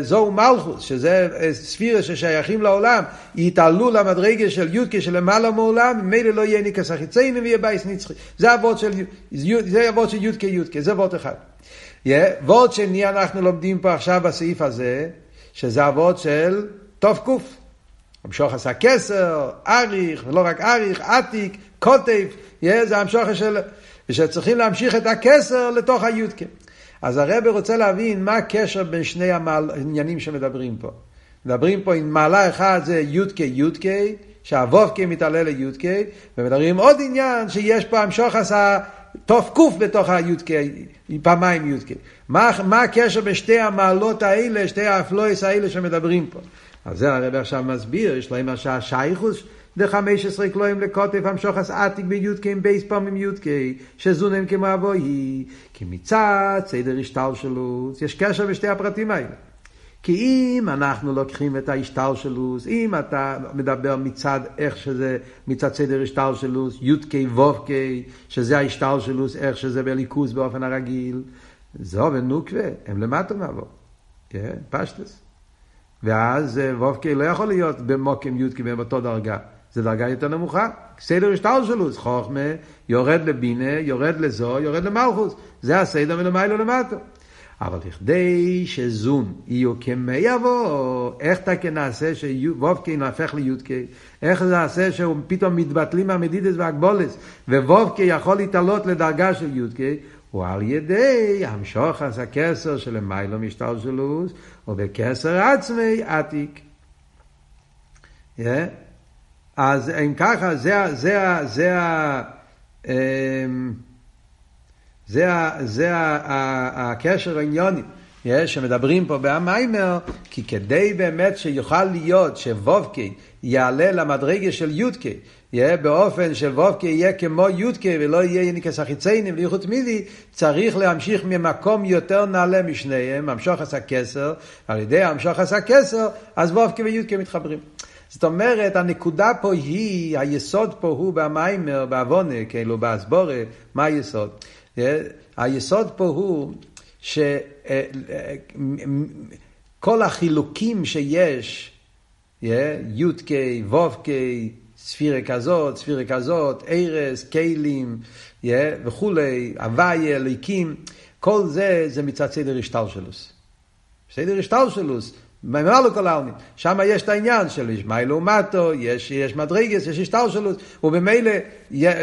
זוהו מלכוס, שזה ספירה ששייכים לעולם, יתעלו למדרגה של יודקה שלמעלה מעולם, ממילא לא יהיה ניקס החיציינים ויהיה בייס נצחי. זה אבות של, זה אבות של יודקה יודקה, זה אבות אחד. ועוד שני אנחנו לומדים פה עכשיו בסעיף הזה, שזה אבות של תוף קוף. המשוך עשה כסר, אריך, ולא רק אריך, עתיק, קוטב, זה המשוך של... ושצריכים להמשיך את הכסר לתוך היודקה. אז הרב רוצה להבין מה הקשר בין שני העניינים שמדברים פה. מדברים פה עם מעלה אחד זה יודקה יודקה, שהוובקה מתעלה ליודקה, ומדברים עוד עניין שיש פה המשוך עשה תוף קוף בתוך היודקה, פעמיים יודקה. מה, מה הקשר בשתי המעלות האלה, שתי האפלויס האלה שמדברים פה? אז זה הרב עכשיו מסביר, יש להם עכשיו וחמש עשרה קלויים לקוטף המשוחס עתיק בי"ק עם בייס פעמים י"ק שזונם כמו אבוי כי מצד סדר השתלשלות יש קשר בשתי הפרטים האלה. כי אם אנחנו לוקחים את ההשתלשלות אם אתה מדבר מצד איך שזה מצד סדר השתלשלות י"ק ו"ק שזה ההשתלשלות איך שזה בליכוז באופן הרגיל זו ונוקווה הם למטה מעבור כן פשטס ואז ו"ק לא יכול להיות במוקם י"ק באותו דרגה זה דרגה יותר נמוכה. סדר השתלשלוס, חוכמה, יורד לבינה, יורד לזו, יורד למלכוס. זה הסדר מלמעלה למטה. אבל לכדי שזון יהיו כמי יבוא, איך אתה כנעשה שוובקי נהפך ליודקי? איך נעשה שהוא פתאום מתבטלים המדידס והגבולס, ווובקי יכול להתעלות לדרגה של יודקי? הוא על ידי המשוך אז הכסר של מיילו משתלשלוס, ובכסר עצמי עתיק. Yeah. אז אם ככה, זה, זה, זה, אמ, זה, זה, הקשר העניוני. שמדברים פה במיימר, כי כדי באמת שיוכל להיות שוובקי יעלה למדרגה של יודקי, יהיה באופן של וובקי יהיה כמו יודקי ולא יהיה יניקס החיציינים וייחוד מידי, צריך להמשיך ממקום יותר נעלה משניהם, המשוך עשה כסר, על ידי המשוך עשה כסר, אז וובקי ויודקי מתחברים. זאת אומרת, הנקודה פה היא, היסוד פה הוא במיימר, בעוונה, כאילו באסבורה, מה היסוד? היסוד פה הוא שכל החילוקים שיש, י"ק, ו"ק, ספירה כזאת, ספירה כזאת, ארס, כלים וכולי, הוויה, ליקים, כל זה, זה מצד סדר השטלשלוס. סדר השטלשלוס. מה לא כל העלמין. שם יש את העניין של ישמעאל לעומתו, יש, יש מדרגס, יש השטלשלוס, ובמילא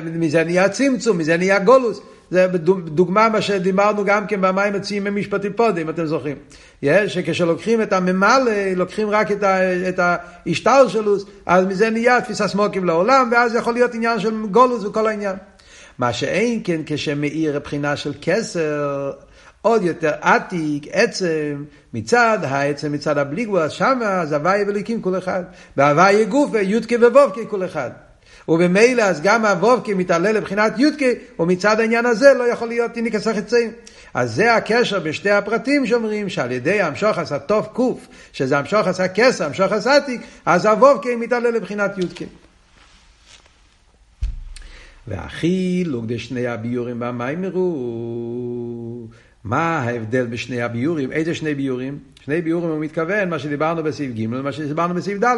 מזה נהיה צמצום, מזה נהיה גולוס. זה דוגמה מה שדיברנו גם כן במים מציעים במשפטים פודים, אתם זוכרים. יש, שכשלוקחים את הממלא, לוקחים רק את, ה, את ההשטלשלוס, אז מזה נהיה תפיסה סמוקים לעולם, ואז יכול להיות עניין של גולוס וכל העניין. מה שאין כן כשמאיר הבחינה של כסר, עוד יותר עתיק, עצם, מצד העצם, מצד הבלי גבול, אז שמה אז הוויה וליקים כל אחד. והוויה גופה, יודקה ובובקה כל אחד. ובמילא אז גם הוובקה מתעלה לבחינת יודקה, ומצד העניין הזה לא יכול להיות תיניקס החצאים. אז זה הקשר בשתי הפרטים שאומרים שעל ידי המשוך עשה תוף קוף, שזה המשוך עשה כסר, המשוך עשה עתיק, אז הוובקה מתעלה לבחינת יודקה. והחילוק בשני הביורים במיימרו מה ההבדל בשני הביורים? איזה שני ביורים? שני ביורים הוא מתכוון מה שדיברנו בסעיף ג' מה שדיברנו בסעיף ד'.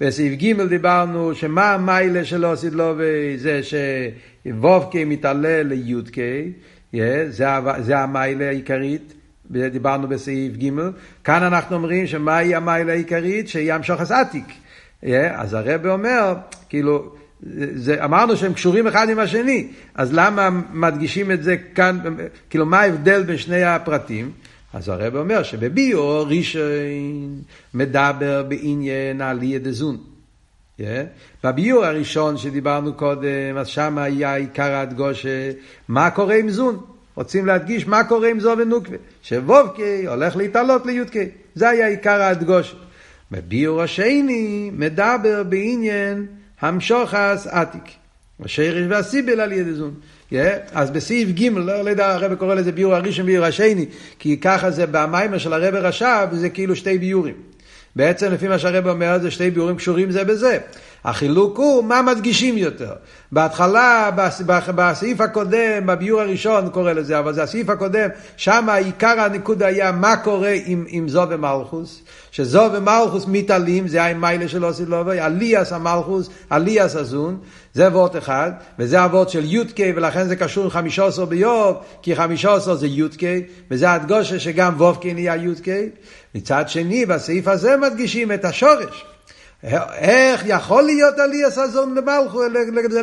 בסעיף ג' דיברנו שמה המיילה שלו סדלובי זה שוובקי מתעלה ליודקי, זה, זה המיילה העיקרית. דיברנו בסעיף ג', כאן אנחנו אומרים שמהי המיילה העיקרית? שיהיה המשוך עתיק. אז הרב אומר, כאילו, זה, אמרנו שהם קשורים אחד עם השני, אז למה מדגישים את זה כאן, כאילו מה ההבדל בין שני הפרטים? אז הרב אומר שבביו ראשון מדבר בעניין עלייה דזון. בביור הראשון שדיברנו קודם, אז שם היה עיקר הדגושה, מה קורה עם זון? רוצים להדגיש מה קורה עם זו ונוקווה. שוובקי הולך להתעלות ליודקי. זה היה עיקר הדגושה. בביור השני מדבר בעניין המשוחס עתיק. השרש והסיבל על ידי זון. אז בסעיף ג', לא, לא יודע, הרב קורא לזה ביור הראשון וביור השני, כי ככה זה במיימר של הרב רש"ב, זה כאילו שתי ביורים. בעצם לפי מה שהרב אומר, זה שתי ביורים קשורים זה בזה. החילוק הוא מה מדגישים יותר. בהתחלה, בסעיף הקודם, בביור הראשון קורא לזה, אבל זה הסעיף הקודם, שם עיקר הניקוד היה מה קורה עם, עם זו ומלכוס, שזו ומלכוס מתעלים, זה היה מיילה של עושי לובי, עליאס המלכוס, עליאס הזון, זה וורט אחד, וזה הוורט של יודקי, ולכן זה קשור עם חמישה עשר ביוב, כי חמישה עשר זה יודקי, וזה הדגושה שגם וובקי נהיה יודקי. מצד שני, בסעיף הזה מדגישים את השורש. איך יכול להיות עלי הסזון למלכו,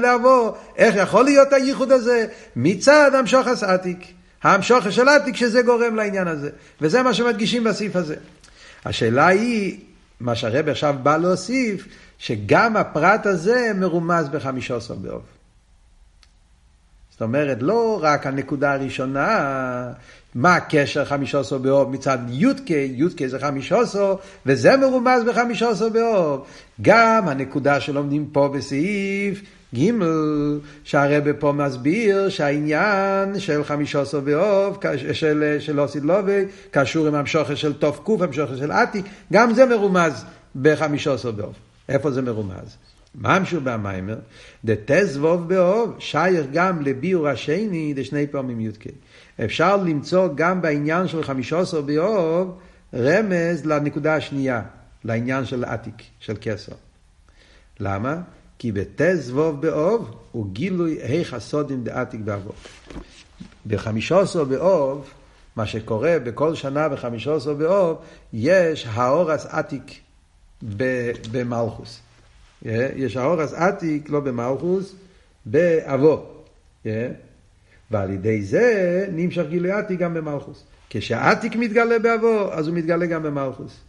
לעבור, איך יכול להיות הייחוד הזה מצד המשוך עתיק. המשוך של עתיק שזה גורם לעניין הזה. וזה מה שמדגישים בסעיף הזה. השאלה היא, מה שהרב עכשיו בא להוסיף, שגם הפרט הזה מרומז בחמישה עשר באוב. זאת אומרת, לא רק הנקודה הראשונה, מה הקשר חמישה עשר באוב מצד י"ק, י"ק זה חמישה עשר, וזה מרומז בחמישה עשר באוב. גם הנקודה שלומדים פה בסעיף ג', שהרבא פה מסביר שהעניין של חמישה עשר באוב, של, של אוסיד לובי, קשור עם המשוכר של תוף קוף, המשוכר של עתיק, גם זה מרומז בחמישה עשר באוב. איפה זה מרומז? ממשו במיימר, דתזבוב באוב, שייך גם לביאור השני, דשני פעמים י"ק. אפשר למצוא גם בעניין של חמישה עשר באוב רמז לנקודה השנייה, לעניין של עתיק, של כסר. למה? כי בתזבוב באוב הוא גילוי היך הסודים דעתיק באבוב. בחמישה עשר באוב, מה שקורה בכל שנה בחמישה עשר באוב, יש האורס עתיק במלכוס. יש האורס עתיק, לא במלכוס, באבו. ועל ידי זה נמשך גילוי עתיק גם במלכוס. כשעתיק מתגלה באבו, אז הוא מתגלה גם במלכוס.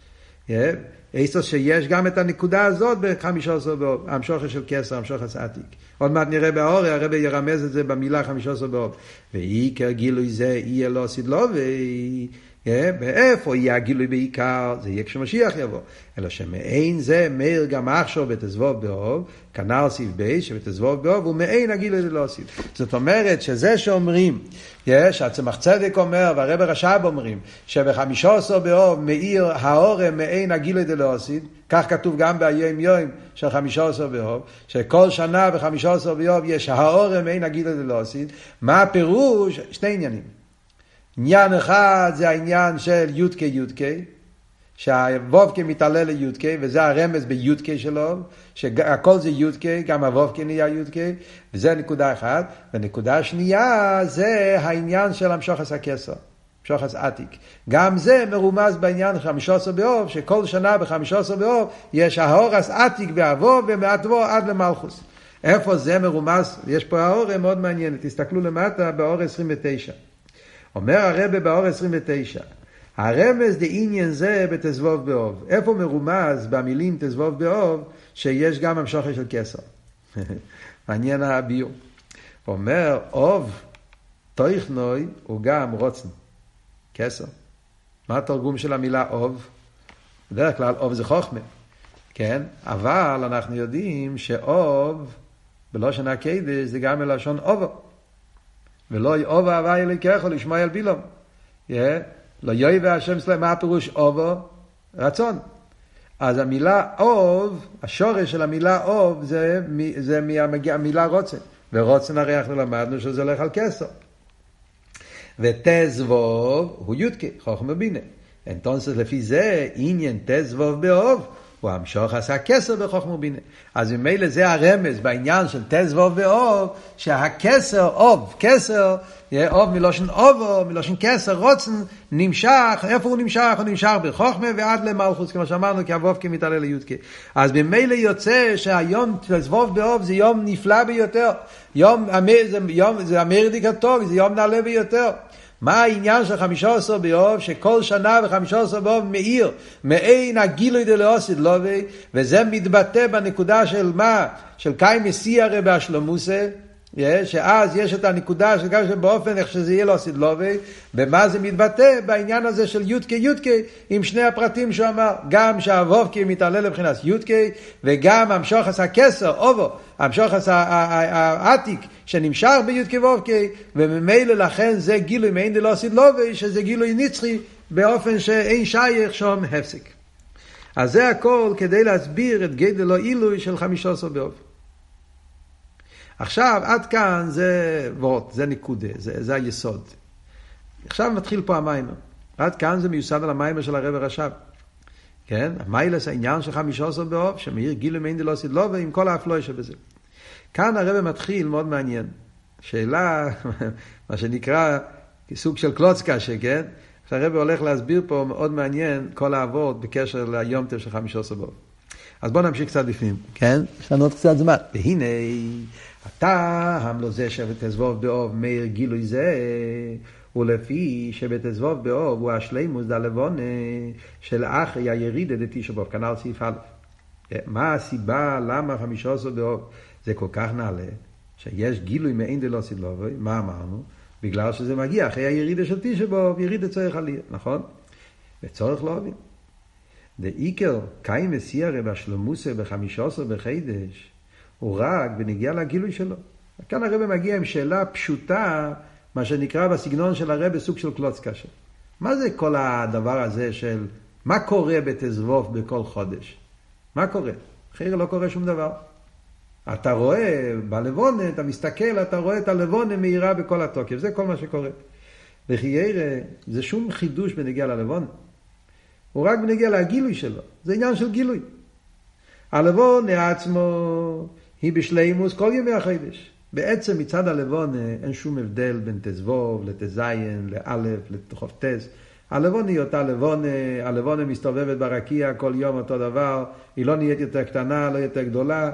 איסוס שיש גם את הנקודה הזאת בחמישה עשר באוב, המשוכר של כסר, המשוכר עתיק. עוד מעט נראה באורי, הרבי ירמז את זה במילה חמישה עשר באוב. ועיקר גילוי זה יהיה לא סדלובי, ואיפה יהיה הגילוי בעיקר? זה יהיה כשמשיח יבוא. אלא שמעין זה מאיר גם עכשיו בתזבוב באוב, כנ"ל סעיף בייס, שבתזבוב באוב הוא מעין הגילוי ללא סעיף. זאת אומרת שזה שאומרים, יש, הצמח צדק אומר, והרבר רש"ב אומרים, שבחמישה עשר באוב מאיר האורם מעין הגילוי דלא סעיף, כך כתוב גם ביום יום של חמישה עשר באוב, שכל שנה בחמישה עשר באוב יש האורם מעין הגילוי דלא סעיף. מה הפירוש? שני עניינים. עניין אחד זה העניין של יודקי יודקי, שהוובקי מתעלה ליודקי, וזה הרמז ביודקי שלו, שהכל זה יודקי, גם הוובקי נהיה יודקי, וזה נקודה אחת. ונקודה שנייה זה העניין של המשוחס הכסר. המשוחס עתיק. גם זה מרומז בעניין חמישה עשר באוב, שכל שנה בחמישה עשר באוב יש ההורס עתיק באבו ומעטבו עד למלכוס. איפה זה מרומז? יש פה האורה מאוד מעניינת, תסתכלו למטה באור 29. אומר הרבה באור 29, הרמז דעניין זה בתזבוב באוב. איפה מרומז במילים תזבוב באוב שיש גם המשוכר של כסר? <laughs> מעניין הביור. אומר אוב תויכנוי הוא גם רוצן, כסר. מה התרגום של המילה אוב? בדרך כלל אוב זה חוכמה, כן? אבל אנחנו יודעים שאוב בלושן הקדש זה גם מלשון אובו. ולא אובה הווה אלוקיך לשמוע אל בילום. לא יוי והשם סלם, מה הפירוש אובו? רצון. אז המילה אוב, השורש של המילה אוב זה, זה מהמילה רוצן. ורוצן הרי אנחנו למדנו שזה הולך על כסר. ותזבוב הוא יודקי, חוכמה בינה. אנטונסס לפי זה עניין תזבוב באוב. הוא המשוך עשה כסר בחוכמה ובינה. אז ממילא זה הרמז בעניין של תזבוב ואוב, שהכסר, אוב, כסר, אוב מלושן אובו, מלושן כסר, רוצן, נמשך, איפה הוא נמשך? הוא נמשך בחוכמה ועד למלכוס, כמו שאמרנו, כי אבוב כמתעלה ליודקה. אז ממילא יוצא שהיום תזבוב באוב זה יום נפלא ביותר. יום, זה, יום, זה המרדיקטורי, זה יום נעלה ביותר. מה העניין של חמישה עשר באוב, שכל שנה בחמישה עשר באוב מאיר, מעין הגילוי דלאוסיד לובי, וזה מתבטא בנקודה של מה? של קאי מסי הרי באשלומוסה, שאז יש את הנקודה של גם באופן איך שזה יהיה לו סדלובי, במה זה מתבטא? בעניין הזה של יודקי יודקי, עם שני הפרטים שהוא אמר, גם שהוובקי מתעלה לבחינת יודקי, וגם המשוחס הכסר, אובו, המשוחס העתיק, שנמשך ביודקי וובקי, וממילא לכן זה גילוי מעין דלא סדלובי, שזה גילוי נצחי, באופן שאין שייך שום הפסק. אז זה הכל כדי להסביר את גדלו עילוי של חמישה עשר באופן. עכשיו, עד כאן זה וורט, זה נקודה, זה, זה היסוד. עכשיו מתחיל פה המיימר. עד כאן זה מיוסד על המיימר של הרב הרש"ב. כן? המיילס העניין של חמישה עשר באוב, שמאיר גילו מיין דלא סדלו ועם כל האפלוי שבזה. כאן הרב מתחיל מאוד מעניין. שאלה, <laughs> מה שנקרא, סוג של קלוצקה, שכן? שהרב הולך להסביר פה מאוד מעניין כל האבות בקשר ליום טב של חמישה עשר באוב. אז בואו נמשיך קצת בפנים, כן? יש לנו עוד קצת זמן. והנה, הטעם לא זה שבתזבוב באוב מאיר גילוי זה, ולפי שבתזבוב באוב הוא השלימוס דלבונה של אחרי הירידה דתישו באוב, כנ"ל סעיף א'. מה הסיבה למה חמישה עשר באוב זה כל כך נעלה, שיש גילוי מעין דלא סילובוי, מה אמרנו? בגלל שזה מגיע אחרי הירידה של תשע באוב, ירידה צורך עלייה, נכון? וצורך לא להבין. דאיקר קיים וסיירה בשלמוסה בחמישה עשר בחידש, הוא רק בנגיע לגילוי שלו. כאן הרב מגיע עם שאלה פשוטה, מה שנקרא בסגנון של הרב סוג של קלוץ קשה. מה זה כל הדבר הזה של מה קורה בתזבוב בכל חודש? מה קורה? אחרי לא קורה שום דבר. אתה רואה בלבונה, אתה מסתכל, אתה רואה את הלבונה מהירה בכל התוקף, זה כל מה שקורה. וכי ירא, זה שום חידוש בנגיע ללבונה. הוא רק בנגיע לגילוי שלו, זה עניין של גילוי. הלבונה עצמו היא בשלימוס כל ימי החודש. בעצם מצד הלבונה אין שום הבדל בין תזבוב לט"ז, לאלף, לחופטס. הלבונה היא אותה לבונה, הלבונה מסתובבת ברקיע כל יום אותו דבר, היא לא נהיית יותר קטנה, לא יותר גדולה.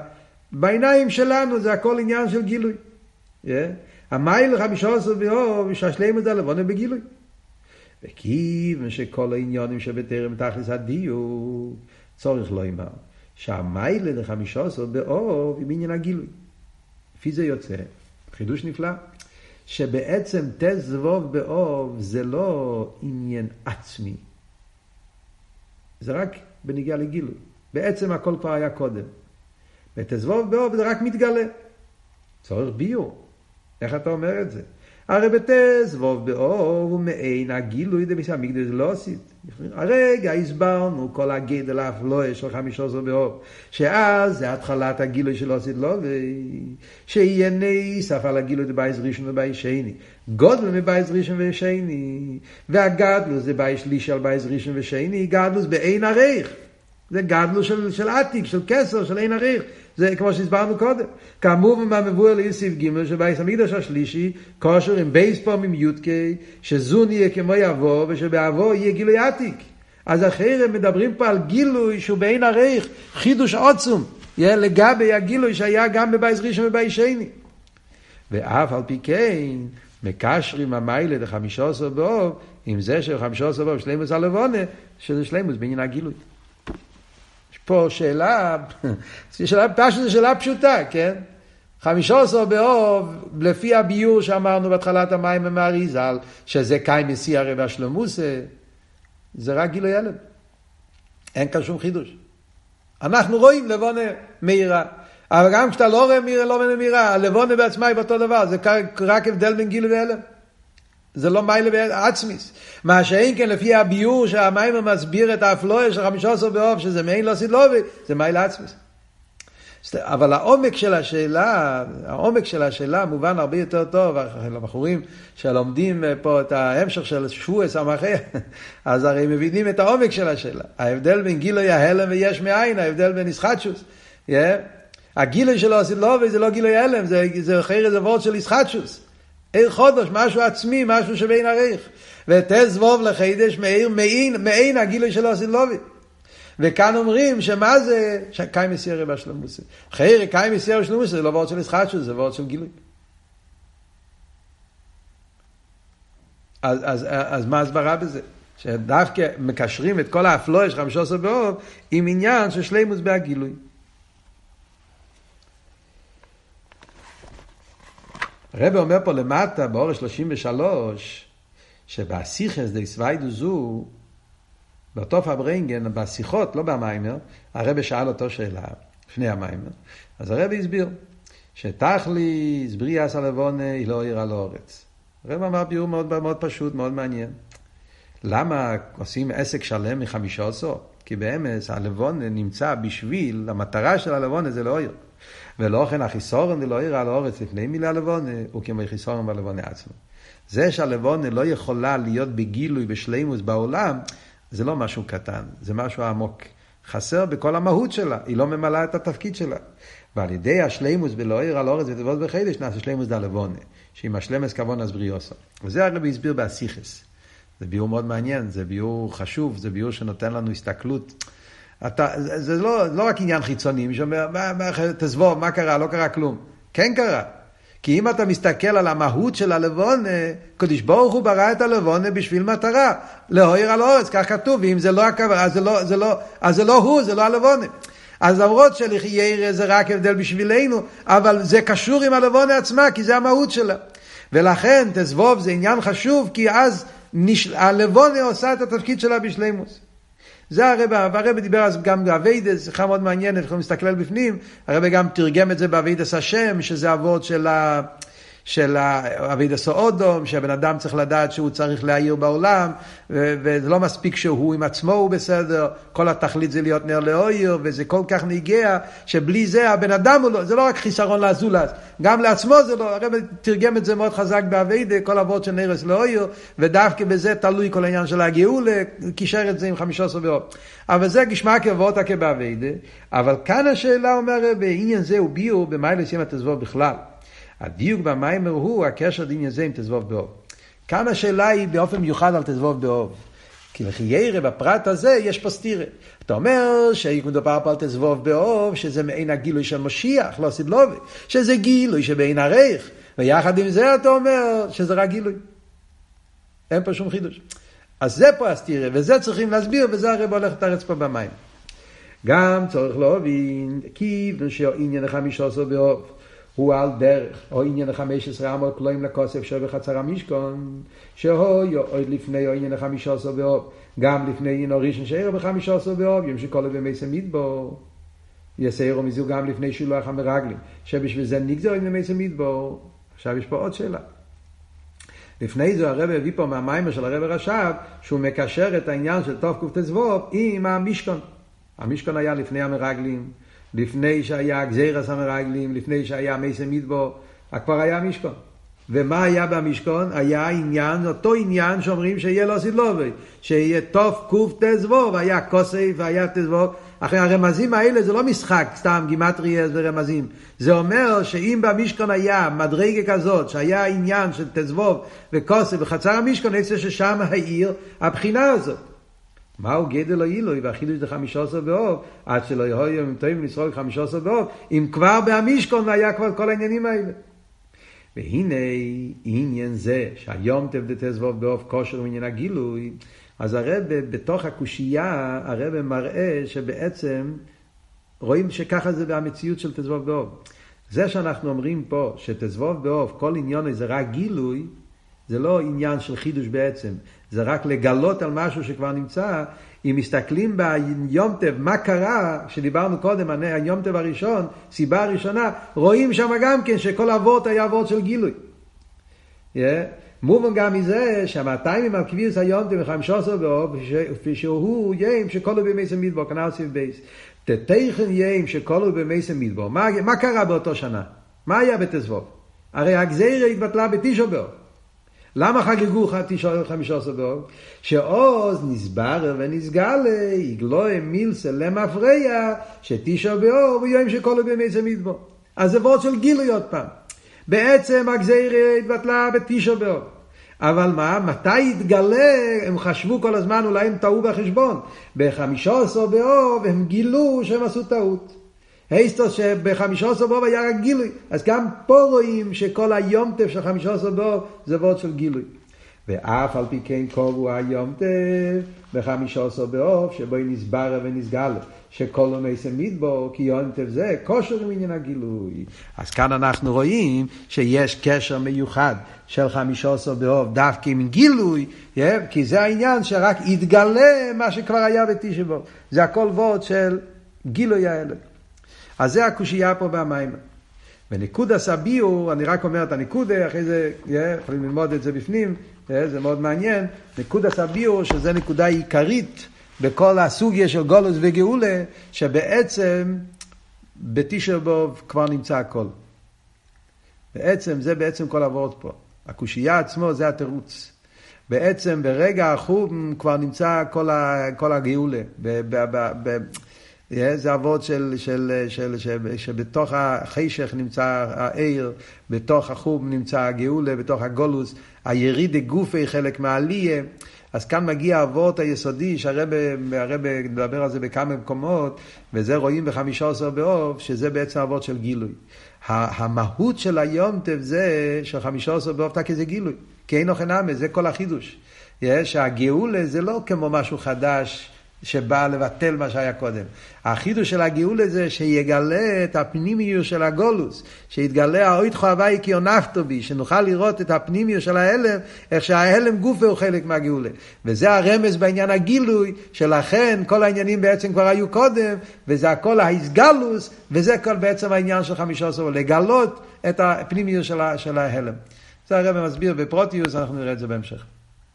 בעיניים שלנו זה הכל עניין של גילוי. Yeah. המייל חמישה עשר באור, שהשלימות זה הלבונה בגילוי. וכיוון שכל העניונים שבטרם תכלס הדיוק, צורך לא אמר, שהמיילה לחמישה עשר באור עם עניין הגילוי. לפי זה יוצא, חידוש נפלא, שבעצם תזבוב באוב זה לא עניין עצמי, זה רק בניגיע לגילוי. בעצם הכל כבר היה קודם. ותזבוב באוב זה רק מתגלה. צורך ביור. איך אתה אומר את זה? הרי בתזבוב באור הוא מעין הגילוי דמיס המקדש לא עשית. הרגע הסברנו כל הגודל ההפלאה של חמישה עשר באב, שאז זה התחלת הגילוי של דלעתיד לבוא, שיהיה נוסף על הגילוי דבית ראשון ובית שני. גדול מבית ראשון ושני, והגדלות זה בית שלישי על בית ראשון ושני, גדלות באין ערוך. זה גדלות של, של עתיק, של כתר, של אין ערוך. זה כמו שהסברנו קודם. כאמור במבואר ליוסיף ג' שבית המקדש השלישי, קשור עם ב' פעמים י"ק, שזון יהיה כמו יבוא, ושבעבור יהיה גילוי עתיק. אז אחרי הם מדברים פה על גילוי שהוא בעין הרייך, חידוש עוצום, לגבי הגילוי שהיה גם בבייס ראשון ובייס שני. ואף על פי כן, מקשרים המיילה לחמישה עשר באוב, עם זה שחמישה עשר באוב שלימוס הלבונה, שזה שלימוס בעניין הגילוי. פה שאלה, שאלה פשוט זו שאלה פשוטה, כן? חמישה עשר באוב, לפי הביור שאמרנו בהתחלת המים עם האריזל, שזה קיים מסי הרי והשלמוסה, זה רק גילוי הלם. אין כאן שום חידוש. אנחנו רואים לבונה מהירה. אבל גם כשאתה לא רואה מהירה, לא מהירה, הלבונה בעצמה היא באותו דבר, זה רק הבדל בין גילוי והלם. זה לא מיילה בעצמיס. מה שאין כן לפי הביור שהמיימר מסביר את האפלואה של חמישה עשר באוב, שזה מעין לא סילובי, זה מיילה עצמיס. אבל העומק של השאלה, העומק של השאלה מובן הרבה יותר טוב, הבחורים שלומדים פה את ההמשך של שבועס המחיה, <laughs> אז הרי מבינים את העומק של השאלה. ההבדל בין גילוי ההלם ויש מאין, ההבדל בין ישחטשוס. Yeah. הגילוי שלו הסילובי זה לא גילוי הלם, זה, זה חיירה זה וורד של ישחטשוס. עיר חודש, משהו עצמי, משהו שבין עריך. ותזבוב לחידש מאיר מעין, מעין הגילוי של הסילובי. וכאן אומרים שמה זה קיים מסיירי בשלמוסי. חיירי קיים מסיירי בשלמוסי זה לא וורד של ישחטשוס, זה וורד של גילוי. אז, אז, אז מה הסברה בזה? שדווקא מקשרים את כל האפלואה של חמישה עשר באוב עם עניין של שלימוס בהגילוי. הרב אומר פה למטה, באור 33, שבסיכס די סוויידו זו, באותו פברינגן, בשיחות, לא במיימר, הרב שאל אותו שאלה, לפני המיימר. אז הרב הסביר, שתכלי, בריאס הלבונה היא לא עיר על האורץ. הרב אמר ביור מאוד, מאוד פשוט, מאוד מעניין. למה עושים עסק שלם מחמישה עשור? כי באמס הלבונה נמצא בשביל, המטרה של הלבונה זה לא עיר. ולא כן החיסורן דלא עיר על האורץ לפני מילה לבונה, הוא כמו חיסורן בלבונה עצמו. זה שהלבונה לא יכולה להיות בגילוי בשלימוס בעולם, זה לא משהו קטן, זה משהו עמוק. חסר בכל המהות שלה, היא לא ממלאה את התפקיד שלה. ועל ידי השלימוס בלא עיר על אורץ ותבוד בחידש, נעשה שלימוס דלבונה, השלמס כבון אז בריאוסו. וזה הרבי הסביר באסיכס. זה ביור מאוד מעניין, זה ביור חשוב, זה ביור שנותן לנו הסתכלות אתה, זה, לא, לא רק עניין חיצוני, מישהו אומר, מה, מה, תזבוב, מה קרה? לא קרה כלום. כן קרה. כי אם אתה מסתכל על המהות של הלבונה, קדוש ברוך הוא ברא את הלבונה בשביל מטרה, להויר על אורץ, כך כתוב, ואם זה לא הכוונה, אז, לא, זה לא, אז זה לא הוא, זה לא הלבונה. אז למרות שלחיירה זה רק הבדל בשבילנו, אבל זה קשור עם הלבונה עצמה, כי זה המהות שלה. ולכן תזבוב זה עניין חשוב, כי אז נש... הלבונה עושה את התפקיד שלה בשלימוס. זה הרבה, והרבה דיבר אז גם באביידס, שיחה מאוד מעניינת, יכולים להסתכל בפנים, הרבה גם תרגם את זה באביידס השם, שזה אבות של ה... של אבידס אודום, שהבן אדם צריך לדעת שהוא צריך להעיר בעולם, וזה לא מספיק שהוא עם עצמו הוא בסדר, כל התכלית זה להיות נר לאויר, וזה כל כך ניגע, שבלי זה הבן אדם הוא לא, זה לא רק חיסרון לאזולס, גם לעצמו זה לא, הרב תרגם את זה מאוד חזק באביידה, כל אבות של נרס לאויר, ודווקא בזה תלוי כל העניין של הגאולה, קישר את זה עם חמישה באור. אבל זה גשמע כאבות כבאביידה, אבל כאן השאלה אומר הרב, עניין זה הוא ביור במיילס ימא תזבוב בכלל. הדיוק במיימר הוא הקשר דין זה עם תזבוב באוב. כאן השאלה היא באופן מיוחד על תזבוב באוב. כי לכי ירא בפרט הזה יש פה סתירה. אתה אומר שמדובר פה על תזבוב באוב, שזה מעין הגילוי של משיח, לא סדלובי, שזה גילוי שבעין הרייך, ויחד עם זה אתה אומר שזה רק גילוי. אין פה שום חידוש. אז זה פה הסתירה, וזה צריכים להסביר, וזה הרי הולך לתרץ פה במים. גם צורך להבין, כי עניין החמישה עשר באוב. הוא על דרך, או עניין החמש עשרה אמות פלואים לכוסף שבחצר המשכון, שהוי עוד לפני או עניין החמישה עשר באוב, גם לפני עניין הראשון שערו בחמישה עשר באוב, יום שכל אבי מסם מדבור, יסיירו מזו גם לפני שילוח המרגלים, שבשביל זה נגזר עניין מסם מדבור. עכשיו יש פה עוד שאלה. לפני זה הרב הביא פה מהמיימר של הרב רש"ב, שהוא מקשר את העניין של תוף קט"ו עם המשכון. המשכון היה לפני המרגלים. לפני שהיה גזירס המרגלים, לפני שהיה מייסי מדבור, כבר היה משכון. ומה היה במשכון? היה עניין, אותו עניין שאומרים שיהיה לו סילובי, שיהיה תוף קוף תזבוב, היה כוסף והיה תזבוב. אחרי הרמזים האלה זה לא משחק, סתם גימטריאס ורמזים. זה אומר שאם במשכון היה מדרגה כזאת, שהיה עניין של תזבוב וכוסף בחצר המשכון, אצל ששם העיר הבחינה הזאת. מהו גדל העילוי והחידוש זה חמישה עשר באוב, עד שלא יהיו עם טועים לשרוד חמישה עשר באוב, אם כבר בהמישכון היה כבר כל העניינים האלה. והנה עניין זה שהיום תבדתס ואוב באוב כושר ועניין הגילוי, אז הרב בתוך הקושייה, הרב מראה שבעצם רואים שככה זה במציאות של תזבוב באוב. זה שאנחנו אומרים פה שתזבוב באוב, כל עניון זה רק גילוי, זה לא עניין של חידוש בעצם, זה רק לגלות על משהו שכבר נמצא. אם מסתכלים ביומטב, מה קרה, שדיברנו קודם, היומטב הראשון, סיבה הראשונה, רואים שם גם כן שכל אבות היה אבות של גילוי. Yeah. מובן גם מזה שהמאתיים על קביעוס היומטב וחמישה עשר באוב, שהוא יים שכל הוא במייסם מדבור, כנ"ל סיב בייס. תתכן יים שכל הוא במייסם מדבור. מה, מה קרה באותו שנה? מה היה בתזבוב? הרי הגזירה התבטלה בתשעו באוב. למה חגגו חמישה עשר באוב? שעוז נסבר ונסגל יגלוי מילסה למפרע שתשע הוא יום שכל בימי זה מדבור. אז זה וורד של גילוי עוד פעם. בעצם הגזירה התבטלה בתשע באוב. אבל מה, מתי התגלה, הם חשבו כל הזמן, אולי הם טעו בחשבון. בחמישה עשר באוב הם גילו שהם עשו טעות. הייסטוס שבחמישה עשר באוב היה רק גילוי. אז גם פה רואים שכל היומטף של חמישה עשר באוב זה וורד של גילוי. ואף על פי כן קובו היומטף בחמישה עשר באוב שבו היא נסברה ונסגלה. שכל נסם מדבור, כי יונטף זה כושר עם עניין הגילוי. אז כאן אנחנו רואים שיש קשר מיוחד של חמישה עשר באוב דווקא עם גילוי, כי זה העניין שרק יתגלה מה שכבר היה בתשע זה הכל וורד של גילוי האלה. אז זה הקושייה פה במים. ונקודה סביעו, אני רק אומר את הנקודה, אחרי זה יכולים ללמוד את זה בפנים, זה מאוד מעניין. נקודה סביעו, שזה נקודה עיקרית בכל הסוגיה של גולוס וגאולה, שבעצם בתשעבוב כבר נמצא הכל. בעצם, זה בעצם כל הוורד פה. הקושייה עצמו זה התירוץ. בעצם ברגע החום כבר נמצא כל, ה, כל הגאולה. ב, ב, ב, ב, זה אבות של, של, של, של, שבתוך החשך נמצא העיר, בתוך החום נמצא הגאולה, בתוך הגולוס, הירידי גופי חלק מהעלייה. אז כאן מגיע האבות היסודי, שהרבה מדבר על זה בכמה מקומות, וזה רואים בחמישה עשר באוב, שזה בעצם האבות של גילוי. המהות של היום טב זה של חמישה עשר באוב תקי זה גילוי. כי אין אוכל נאמה, זה כל החידוש. שהגאולה זה לא כמו משהו חדש. שבא לבטל מה שהיה קודם. החידוש של הגאולה זה שיגלה את הפנימיות של הגולוס, שיתגלה האויתך הוואי כי עונפתו בי, שנוכל לראות את הפנימיות של ההלם, איך שההלם גופה הוא חלק מהגאולה. וזה הרמז בעניין הגילוי, שלכן כל העניינים בעצם כבר היו קודם, וזה הכל ההסגלוס, וזה כל בעצם העניין של חמישה עשרה, לגלות את הפנימיות של, של ההלם. זה הרב מסביר בפרוטיוס, אנחנו נראה את זה בהמשך.